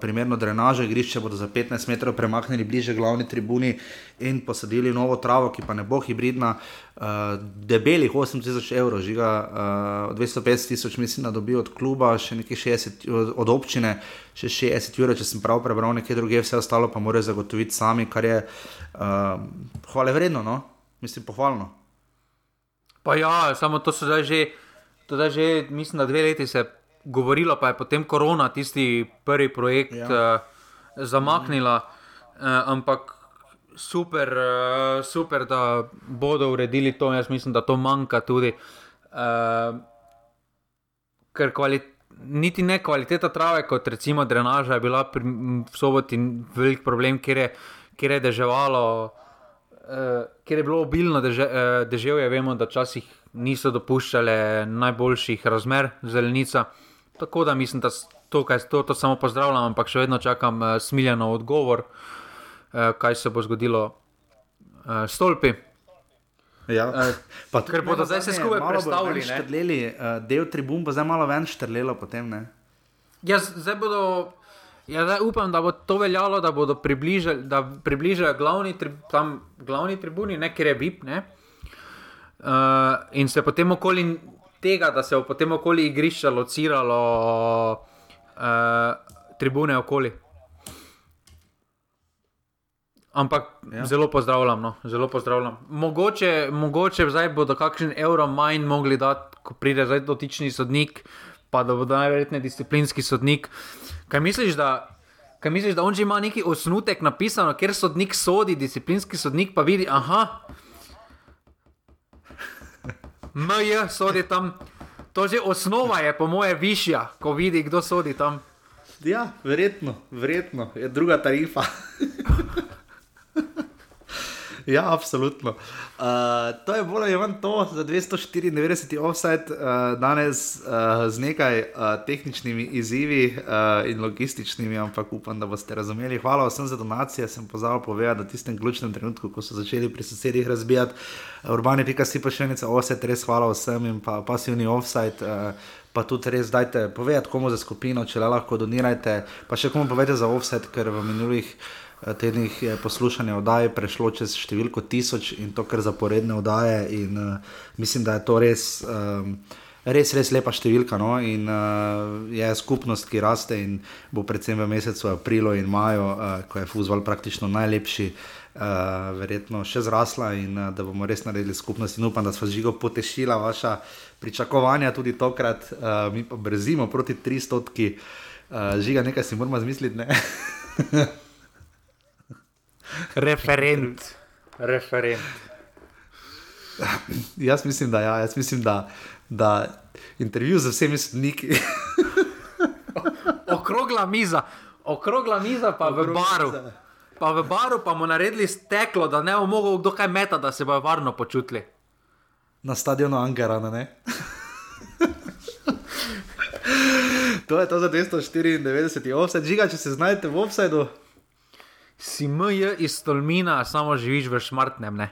primerno drenažo, igrišče bodo za 15 metrov premaknili bliže glavni tribuni in posadili novo travo, ki pa ne bo hibridna. Uh, debelih 8000 evrov, žiga uh, 250 tisoč, mislim, da dobijo od kluba, še nekaj 60 od, od občine, še 60 evrov, če sem prav prebral, nekaj druge, vse ostalo pa morajo zagotoviti sami, kar je uh, hvale vredno, no? Mislim, pohvalno. Pa ja, samo to so zdaj že. Tudi že, mislim, da dve leti se govorilo, pa je potem korona tisti prvi projekt ja. uh, zamaknila. Uh, ampak super, uh, super, da bodo uredili to. Jaz mislim, da to manjka tudi. Uh, ker kvaliteta niti ne kvaliteta trave, kot recimo drenaža, je bila pri, v soboti velik problem, ker je, ker je deževalo, ker je bilo obilno deže, eh, deževje. Vemo, da včasih niso dopuščale najboljših razmer zelenica. Tako da mislim, da to, to, to samo pozdravljam, ampak še vedno čakam eh, smiljeno odgovor, eh, kaj se bo zgodilo eh, s stolpi. Ja. Uh, pa, ker bodo zdaj vse skupaj predstavili. Štrleli, uh, del tribun bo zdaj malo več štrlelo. Potem, ja, zdaj bodo, ja, zdaj upam, da bo to veljalo, da bodo približali, da približajo glavni, tri, tam, glavni tribuni, ne ker je bib. Ne? Uh, in se potem okoli tega, da se bo potem okoli igrišča lociralo uh, tribune okoli. Ampak ja. zelo pozdravljam, no, zelo pozdravljam. Mogoče, mogoče zdaj bodo kakšen evro manj mogli dati, ko pride zdaj dotični sodnik, pa da bo najverjetneje disciplinski sodnik. Kaj misliš, da, kaj misliš, da on že ima neki osnutek napisano, ker sodnik sodi, disciplinski sodnik pa vidi, aha, MJ sodi tam. To že osnova je, po moje, višja, ko vidi, kdo sodi tam. Ja, verjetno, verjetno je druga tarifa. Ja, absolutno. Uh, to je bolj ali manj to za 294 offset, uh, danes uh, z nekaj uh, tehničnimi izzivi uh, in logističnimi, ampak upam, da boste razumeli. Hvala vsem za donacije. Sem pozabil povedati, da tistem ključnem trenutku, ko so začeli pri sosedih razbijati urbane, pika si pa še enica offset, res hvala vsem in pa pasivni offset. Uh, Pa tudi res dajte povedati, komu za skupino, če le lahko donirate. Pa še komu povedete za offset, ker v minulih Eh, tednih je poslušanje oddaje prešlo čez številko tisoč in to kar zaporedne oddaje. In, uh, mislim, da je to res, um, res, res lepa številka. No? In uh, je skupnost, ki raste in bo predvsem v mesecu aprilu in maju, uh, ko je fuzbol praktično najlepši. Uh, verjetno še zrasla in uh, da bomo res naredili skupnost, in upam, da smo žigo potešila vaša pričakovanja tudi tokrat, uh, mi pa brzimo proti 300, uh, žiga nekaj si moramo zmisliti. Referent. Referent. Jaz mislim, da, ja, jaz mislim, da, da intervju z vsemi sodniki. okrogla miza, okrogla miza, pa okrogla v baru. Miza. Pa v baru pa bomo naredili steklo, da ne bo mogel kdo kaj meta, da se bojo varno počutili. Na stadionu Angarana, ne? to je to za 294, offset, žiga, če se znajdete v offsetu si MJ iz Tolmina, samo živiš v šmartnem. Ne?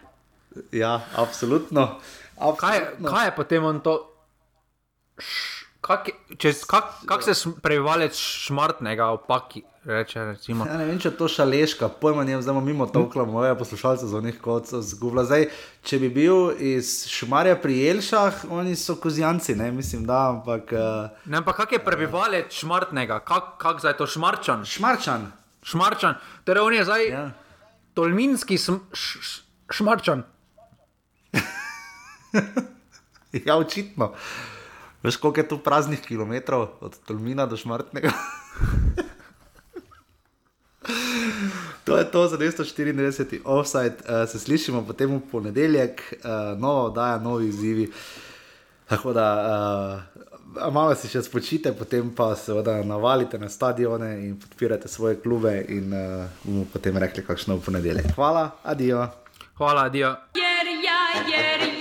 Ja, absolutno. absolutno. Kaj, kaj je potem on to? Kako kak, kak se prebivalec šmartnega opaki? Reče, ja, ne vem, če je to šaleška, pojma ne, zdaj mimo to, kar moje poslušalce za njih kot so zgubila. Zdaj, če bi bil iz Šmarja pri Jelšah, oni so kozijanci, ne mislim, da. Ampak, uh... Ne, ampak kak je prebivalec šmartnega, kak, kak zdaj to šmarčan? Šmarčan šmarčan, torej on je zdaj ja. tolminski sm, š, š, šmarčan. ja, očitno. Veš, koliko je tu praznih kilometrov od Tolmina do Šmartnega? to je to za 294. offside, uh, se slišimo potem v ponedeljek, uh, nova oddaja, novi izzivi. Tako da uh, malo si še spočite, potem pa seveda navalite na stadione in podpirate svoje klube in uh, bomo potem rekli, kakšno v ponedeljek. Hvala, adijo. Hvala, adijo. Jer ja, jer ja, ja